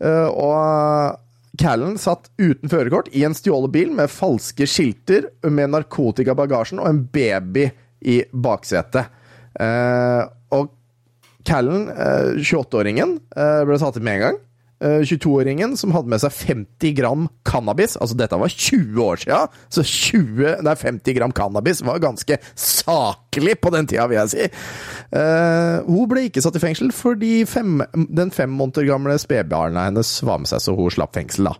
Og callen satt uten førerkort i en stjålet bil med falske skilter med narkotika i bagasjen og en baby i baksetet. Eh, og callen, eh, 28-åringen, eh, ble tatt med en gang. Eh, 22-åringen som hadde med seg 50 gram cannabis. Altså, dette var 20 år siden, så 20, nei, 50 gram cannabis var ganske saklig på den tida, vil jeg si. Eh, hun ble ikke satt i fengsel fordi fem, den fem måneder gamle spedbarnet hennes var med seg, så hun slapp fengsel, da.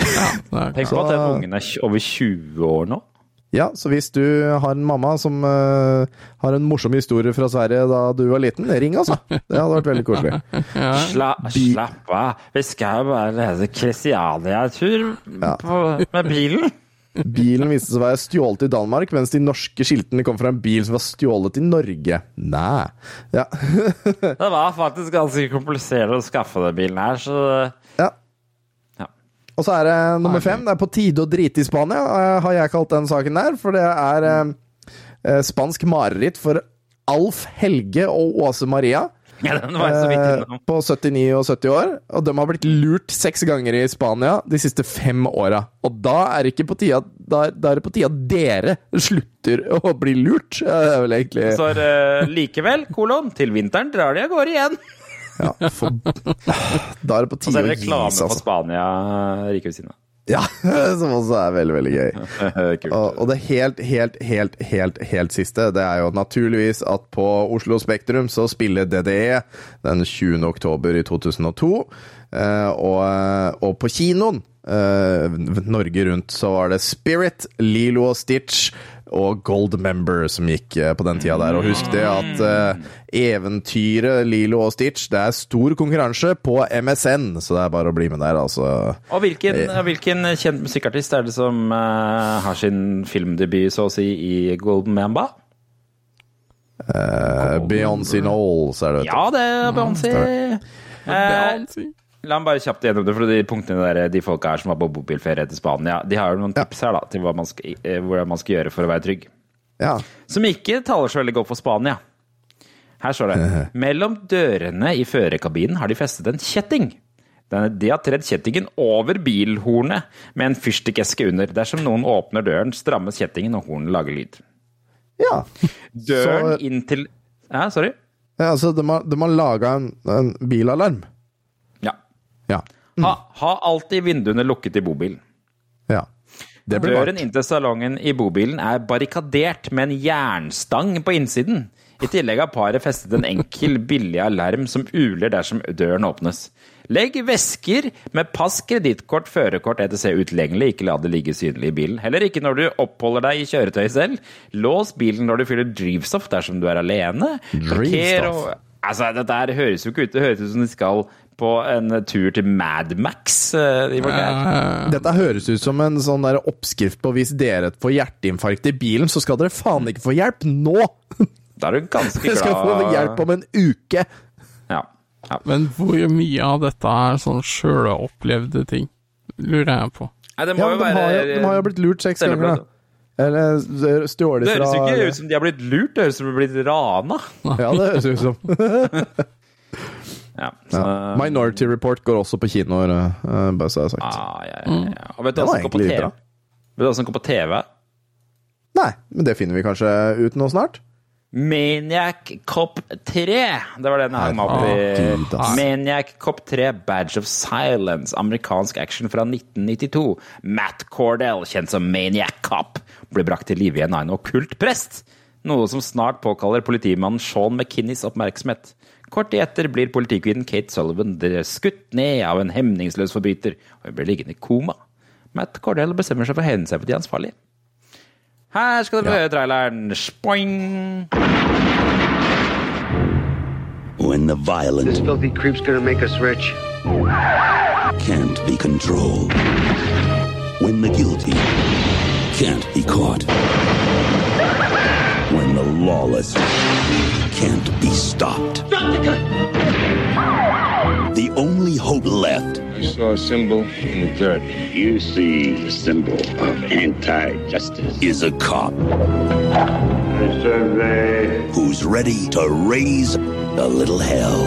Tenk på at den ungen er over 20 år nå. Ja, så hvis du har en mamma som uh, har en morsom historie fra Sverige da du var liten, ring altså. Det hadde vært veldig koselig. Sla, slapp av. Vi skal jo bare lese Kristiania-tur ja. med bilen. Bilen viste seg å være stjålet i Danmark, mens de norske skiltene kom fra en bil som var stjålet i Norge. Nei. Ja. Det var faktisk ganske komplisert å skaffe den bilen her, så ja. Og så er det nummer fem. Det er på tide å drite i Spania, eh, har jeg kalt den saken der. For det er eh, eh, spansk mareritt for Alf Helge og Åse Maria. Ja, eh. På 79 og 70 år. Og de har blitt lurt seks ganger i Spania de siste fem åra. Og da er det ikke på tide da, da er det på tide at dere slutter å bli lurt. Ja, Det er vel egentlig Så eh, likevel, kolon, til vinteren drar de av gårde igjen. Ja, for, Da er det på Og så tide er det reklame for altså. Spania like ved siden av. Ja, som også er veldig, veldig gøy. Og, og det helt, helt, helt, helt, helt siste, det er jo naturligvis at på Oslo Spektrum så spiller DDE den 20. oktober i 2002. Eh, og, og på kinoen, eh, Norge rundt, så var det Spirit, Lilo og Stitch og Gold Member som gikk eh, på den tida der. Og husk det at uh, eventyret Lilo og Stitch, det er stor konkurranse på MSN, så det er bare å bli med der, altså. Og hvilken, hvilken kjent musikkartist er det som uh, har sin filmdebut, så å si, i Golden Mamba? Uh, Beyoncé Knowles er det, vet du. Ja, det er Beyoncé. Mm, Beyoncé. La meg bare kjapt gjennom det, for de punktene der, de folka her som var på bobilferie til Spania, de har jo noen tips her da, til man skal, eh, hvordan man skal gjøre for å være trygg. Ja. Som ikke taler så veldig godt for Spania. Her står det Mellom dørene i førerkabinen har de festet en kjetting. De har tredd kjettingen over bilhornet med en fyrstikkeske under. Dersom noen åpner døren, strammes kjettingen, og hornet lager lyd. ja. Døren Så- inn til Ja, sorry? Ja, altså, de har, de har laga en, en bilalarm. Ja. Mm. Ha, ha alltid vinduene lukket i bobilen. ja. Døren inn til salongen i bobilen er barrikadert med en jernstang på innsiden. I tillegg har paret festet en enkel, billig alarm som uler dersom døren åpnes. Legg vesker med pass, kredittkort, førerkort etc. utilgjengelig. Ikke la det ligge synlig i bilen. Heller ikke når du oppholder deg i kjøretøyet selv. Lås bilen når du fyller drivstoff dersom du er alene. Drivstoff? Altså, dette høres jo ikke ut Det høres ut som de skal på en tur til Mad Max. eh, De. Dette høres ut som en sånn der oppskrift på hvis dere får hjerteinfarkt i bilen, så skal dere faen ikke få hjelp nå! Da er du ganske glad. Jeg skal få hjelp om en uke! Ja. ja. Men hvor mye av dette er sånn sjølopplevde ting? Lurer jeg på. Nei, det må Ja, jo de, være har de har jo blitt lurt seks ganger, da. Eller stjålet Det høres jo ikke ut som de har blitt lurt, det høres ut som de har blitt rana. Ja, det høres ut som. Ja, så, Ja. Minority Report går også på kinoer, uh, bare så jeg har sagt. Ah, ja, ja, ja. Og vet du hva som går på TV? Vet du hva som går på TV? Nei, men det finner vi kanskje ut nå snart. Maniac Cop 3. Det var den jeg hang meg opp i. Maniac Cop 3, Badge of Silence. Amerikansk action fra 1992. Matt Cordell, kjent som Maniac Cop, blir brakt til live igjen av en okkult prest. Noe som snart påkaller politimannen Sean McKinneys oppmerksomhet. Kort tid etter blir politikvinnen Kate Sullivan skutt ned av en hemningsløs forbryter, og hun blir liggende i koma. Matt Cordell bestemmer seg for å hevne seg på de ansvarlige. Her skal dere høre traileren. Spoing! When the violent This filthy creep's gonna make us rich. can't be controlled. When the guilty can't be caught. When the lawless can't be stopped. The only hope left I saw a symbol in the dirt. You see the symbol of anti-justice is a cop who's ready to raise a little hell.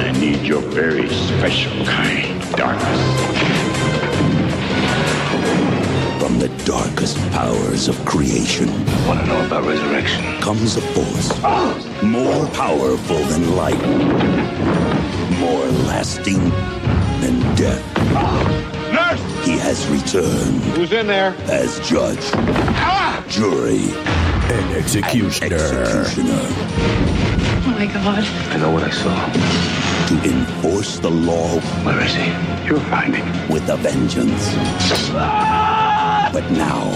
I need your very special kind of darkness. From the darkest powers of creation. Want to know about resurrection? Comes a force more powerful than light, more lasting than death. Nurse! He has returned Who's in there? as judge, jury, and executioner. executioner Oh my god. I know what I saw. to enforce the law Where is he? You'll find him. with a vengeance. Ah! But now,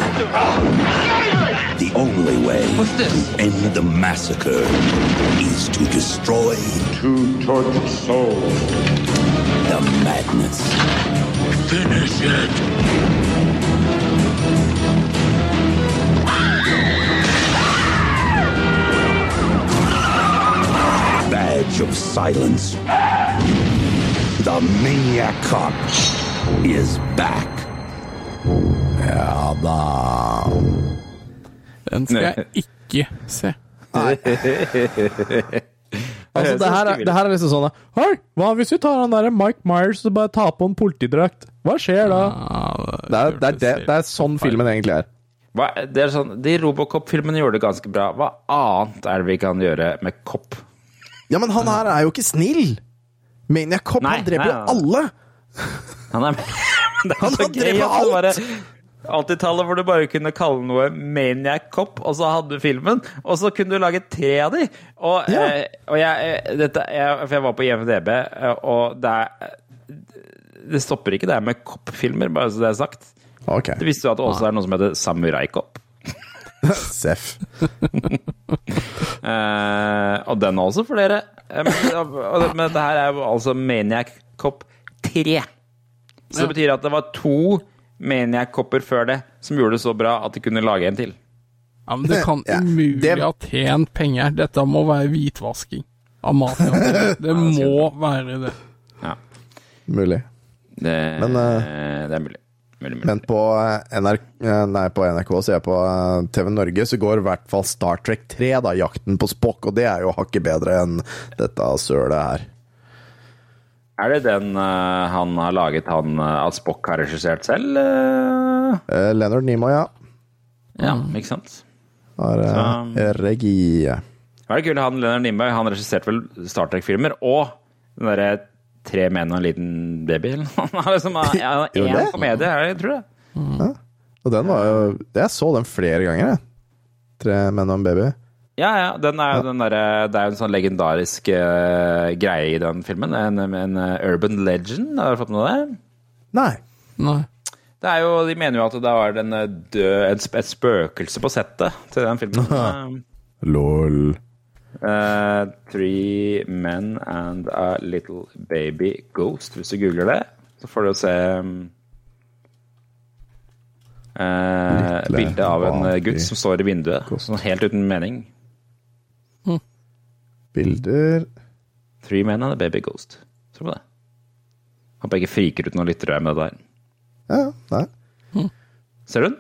the only way to end the massacre is to destroy Two tortured souls. the madness. Finish it. Badge of silence. The maniac cop is back. Ja da. Den skal jeg ikke se. Altså, det her, er, det her er liksom sånn Hei, hva hvis vi tar han der Mike Myers og bare tar på en politidrakt? Hva skjer da? Det er, det, er, det, det er sånn filmen egentlig er. Hva, det er sånn, de Robocop-filmene gjorde det ganske bra. Hva annet er det vi kan gjøre med kopp? Ja, men han her er jo ikke snill! Maniac Cop, Nei, han dreper jo alle! Han er, Han dreper bare alt! 80-tallet hvor du bare kunne kalle noe Maniac Cop, og så hadde du filmen, og så kunne du lage tre av de. Og, Ja. eh, og jeg, eh, dette, jeg, for jeg var på IMDb, eh, og det er Det stopper ikke det med Cop-filmer, bare så det er sagt. Okay. Du visste jo at det også er noe som heter Samurai Cop. Seff. Eh, og den er også flere. dere. men, men dette her er jo altså Maniac Cop 3. Så det betyr at det var to Maniac Copper før det som gjorde det så bra at de kunne lage en til. Ja, men det kan Ja, umulig det- ha tjent penger. Dette må være hvitvasking av maten. Det, det må være det. Ja, Mulig. det, Men, det er mulig. mulig, mulig. Men på, eh, NRK, eh, nei, på NRK, så jeg på eh, TV Norge, så går i hvert fall Star Trek 3, da, Jakten på Spock, og det er jo hakket bedre enn dette sølet her. Er det den uh, han har laget, han uh, at Spock har regissert selv? Uh? Uh, Leonard Nimoy, ja. ja, ikke sant? Har eh, regi. Hva er det kule, han Leonard Nimoy, han regisserte vel Star Trek-filmer, og den derre Tre menn og en liten baby, eller noe? Han har liksom ja, en komedie, jeg tror det. Og den var jo Jeg så den flere ganger, jeg. Tre menn og en baby. Ja, ja. Den er jo den der, Det er jo en sånn legendarisk uh, greie i den filmen. En, en eh, urban legend. Har du fått med deg det? Nei. Nei. Det er jo, De mener jo at det var den eh, død, et, et spøkelse på settet til den filmen. Lol. Uh, three men and a little baby ghost. Hvis du googler det, så får du se um, uh, bilde av en gutt som står i vinduet, sånn helt uten mening. Bilder Three men and a baby ghost. Tror på det. Håper jeg ikke friker ut noen lyttere med det der. Ja, nei. Ser du den?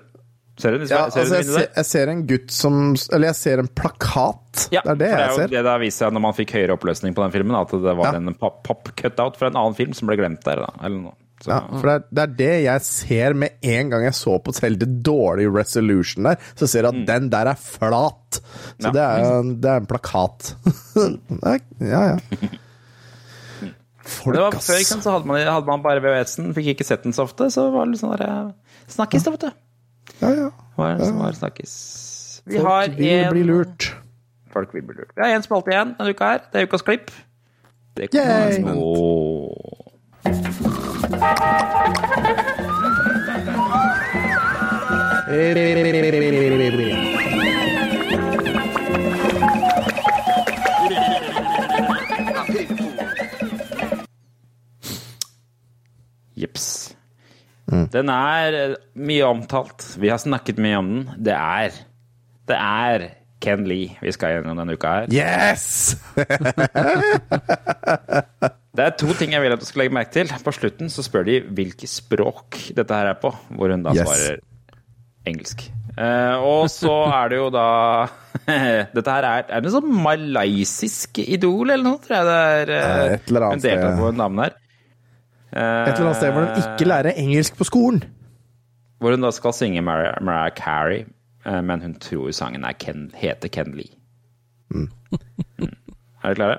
Ser du den? Ja, ser du altså, jeg, ser, jeg ser en gutt som Eller jeg ser en plakat. Ja, det er det det er jeg ser. det der viser seg når man fikk høyere oppløsning på den filmen, at det var Ja. en pop- pop-cutout fra en annen film som ble glemt der. Da, eller noe. Så, Ja, for det er, det er det jeg ser med en gang jeg så på selv det dårlige resolution der. Så ser jeg at den der er flat. Så Ja. det, er, det er en plakat. Ja, ja. Folk, det var, ass. før så hadde man, hadde man bare VHS-en, fikk ikke sett den så ofte, så var det litt sånn der eh, Snakkis, da, vet du. Ja, ja. Var, så var snakkis. Vi Folk har vil en bli lurt. Folk vil bli lurt. Vi har én spalte igjen denne uka her. Det er ukas klipp. Det Yay! Åh. Jips. Den er eh, mye omtalt. Vi har snakket mye om den. Det er Det er Ken Lee vi skal gjennom denne uka her. Yes! Det er to ting jeg vil at du skal legge merke til. På slutten så spør de hvilke språk dette her er på, hvor hun da Yes. svarer engelsk. Uh, og så er det jo da Dette her er Er det sånn malaysisk idol eller noe, tror jeg det er. Uh, et eller annet sted. på en dame der. Eh, Et eller annet sted hvor hun ikke lærer engelsk på skolen. Hvor hun da skal synge Mariah, Mar Carey, men hun tror sangen er Ken, heter Ken Lee. Mm. Er dere klare?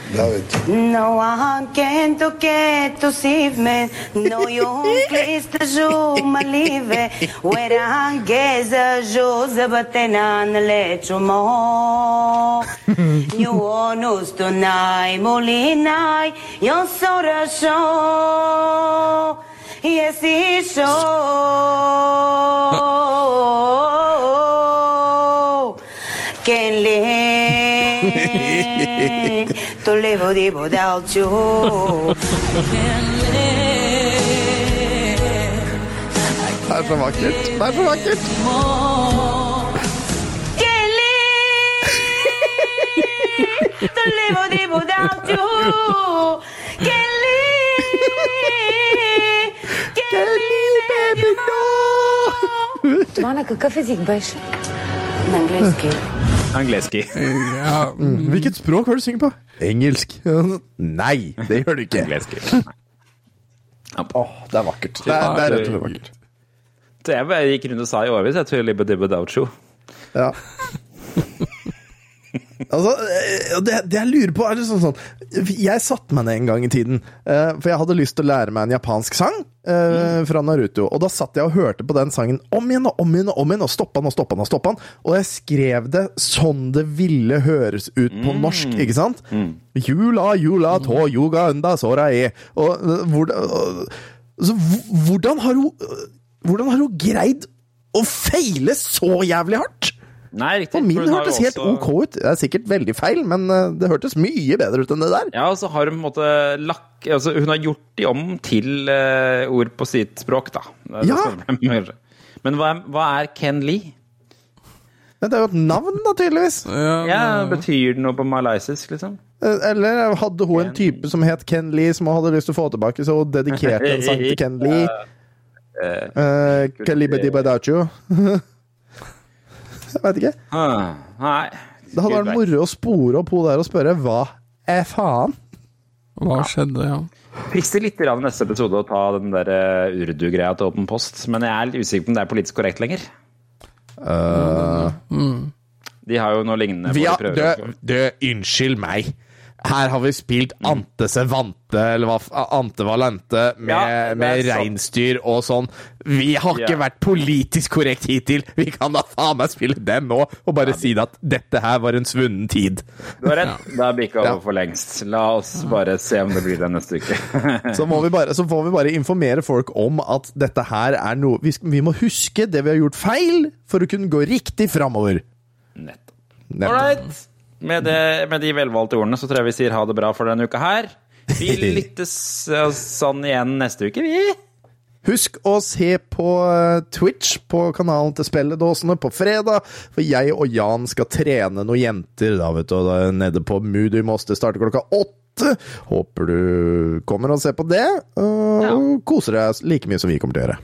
Love. No, I can't get to see me. No, you please to show my live. Where I guess a shows but then on let you more. You want us tonight, Molina. You're so the show. Yes, it's show. Can't live. to live without you. Det er så vakkert. Det er så vakkert. Can live to live without you. Can live. Can live, baby, no. Това на какъв език беше? На английски. Angleski. Ja, Mm. Hvilket språk var det du synger på? Engelsk. Nei, det gjør du ikke. Angleski. Åh, det er vakkert. Det er, det er rett og slett vakkert. Det jeg bare gikk rundt og sa i årevis jeg tror Libba Dibba Doucho. Ja. Altså, eh, det, det jeg lurer på, er liksom sånn sånn Jeg satte meg ned en gang i tiden, eh, for jeg hadde lyst til å lære meg en japansk sang eh, fra Naruto. Og da satt jeg og hørte på den sangen om igjen og om igjen og om igjen, og stoppa den og stoppa den. Og stoppa den Og jeg skrev det sånn det ville høres ut på norsk, ikke sant? Jula, jula, to, yoga, unda, sora, e. Og hvordan, altså, hvordan har hun Hvordan har hun greid å feile så jævlig hardt? Nei, riktig. Og min for hørtes helt også- ok ut. Det er sikkert veldig feil, men eh, det hørtes mye bedre ut enn det der. Ja, og så har hun på en måte lakk altså, Hun har gjort de om til uh, ord på sitt språk, da. Ja. Men hva er, hva er Ken Lee? Det er jo et navn, da, tydeligvis. Ja, Betyr det noe på malaysisk, liksom? Eh, Eller hadde hun en type som het Ken Lee, som hun hadde lyst til å få tilbake, så hun dedikerte en sang til Ken Lee. Uh, Kalibedibadacho. Jeg veit ikke. Nei. Det hadde vært moro å spore opp hun der og spørre hva er faen? Hva skjedde, ja. Frister litt i neste episode å ta den der eh, urdu-greia til Åpen post, men jeg er litt usikker på om det er politisk korrekt lenger. De har jo noe lignende Vi har, du, du, unnskyld meg. Her har vi spilt Ante Sevante, eller hva Ante Valente, med, Ja, med reinsdyr og sånn. Vi har ikke Ja. vært politisk korrekt hittil. Vi kan da faen meg spille den nå, og bare si at dette her var en svunnen tid. Du har rett. Det er bikka Ja. over for lengst. La oss bare se om det blir det neste uke. Så, må vi bare, så får vi bare informere folk om at dette her er noe Vi, vi må huske det vi har gjort feil, for å kunne gå riktig framover. Nettopp. Nettopp. All right. Med, det, med de velvalgte ordene så tror jeg vi sier ha det bra for denne uka her. Vi lyttes eh, sånn igjen neste uke, vi. Husk å se på eh, Twitch på kanalen til Spelledåsene på fredag, for jeg og Jan skal trene noen jenter da, vet du, da nede på Moody Moss. Det starter klokka åtte. Håper du kommer og ser på det, og koser deg like mye som vi kommer til å gjøre.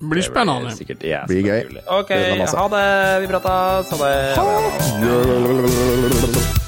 Blir spennende. Sikkert ja, Blir gøy. Ok, ha det. Vi prates. Ha det. Ha det.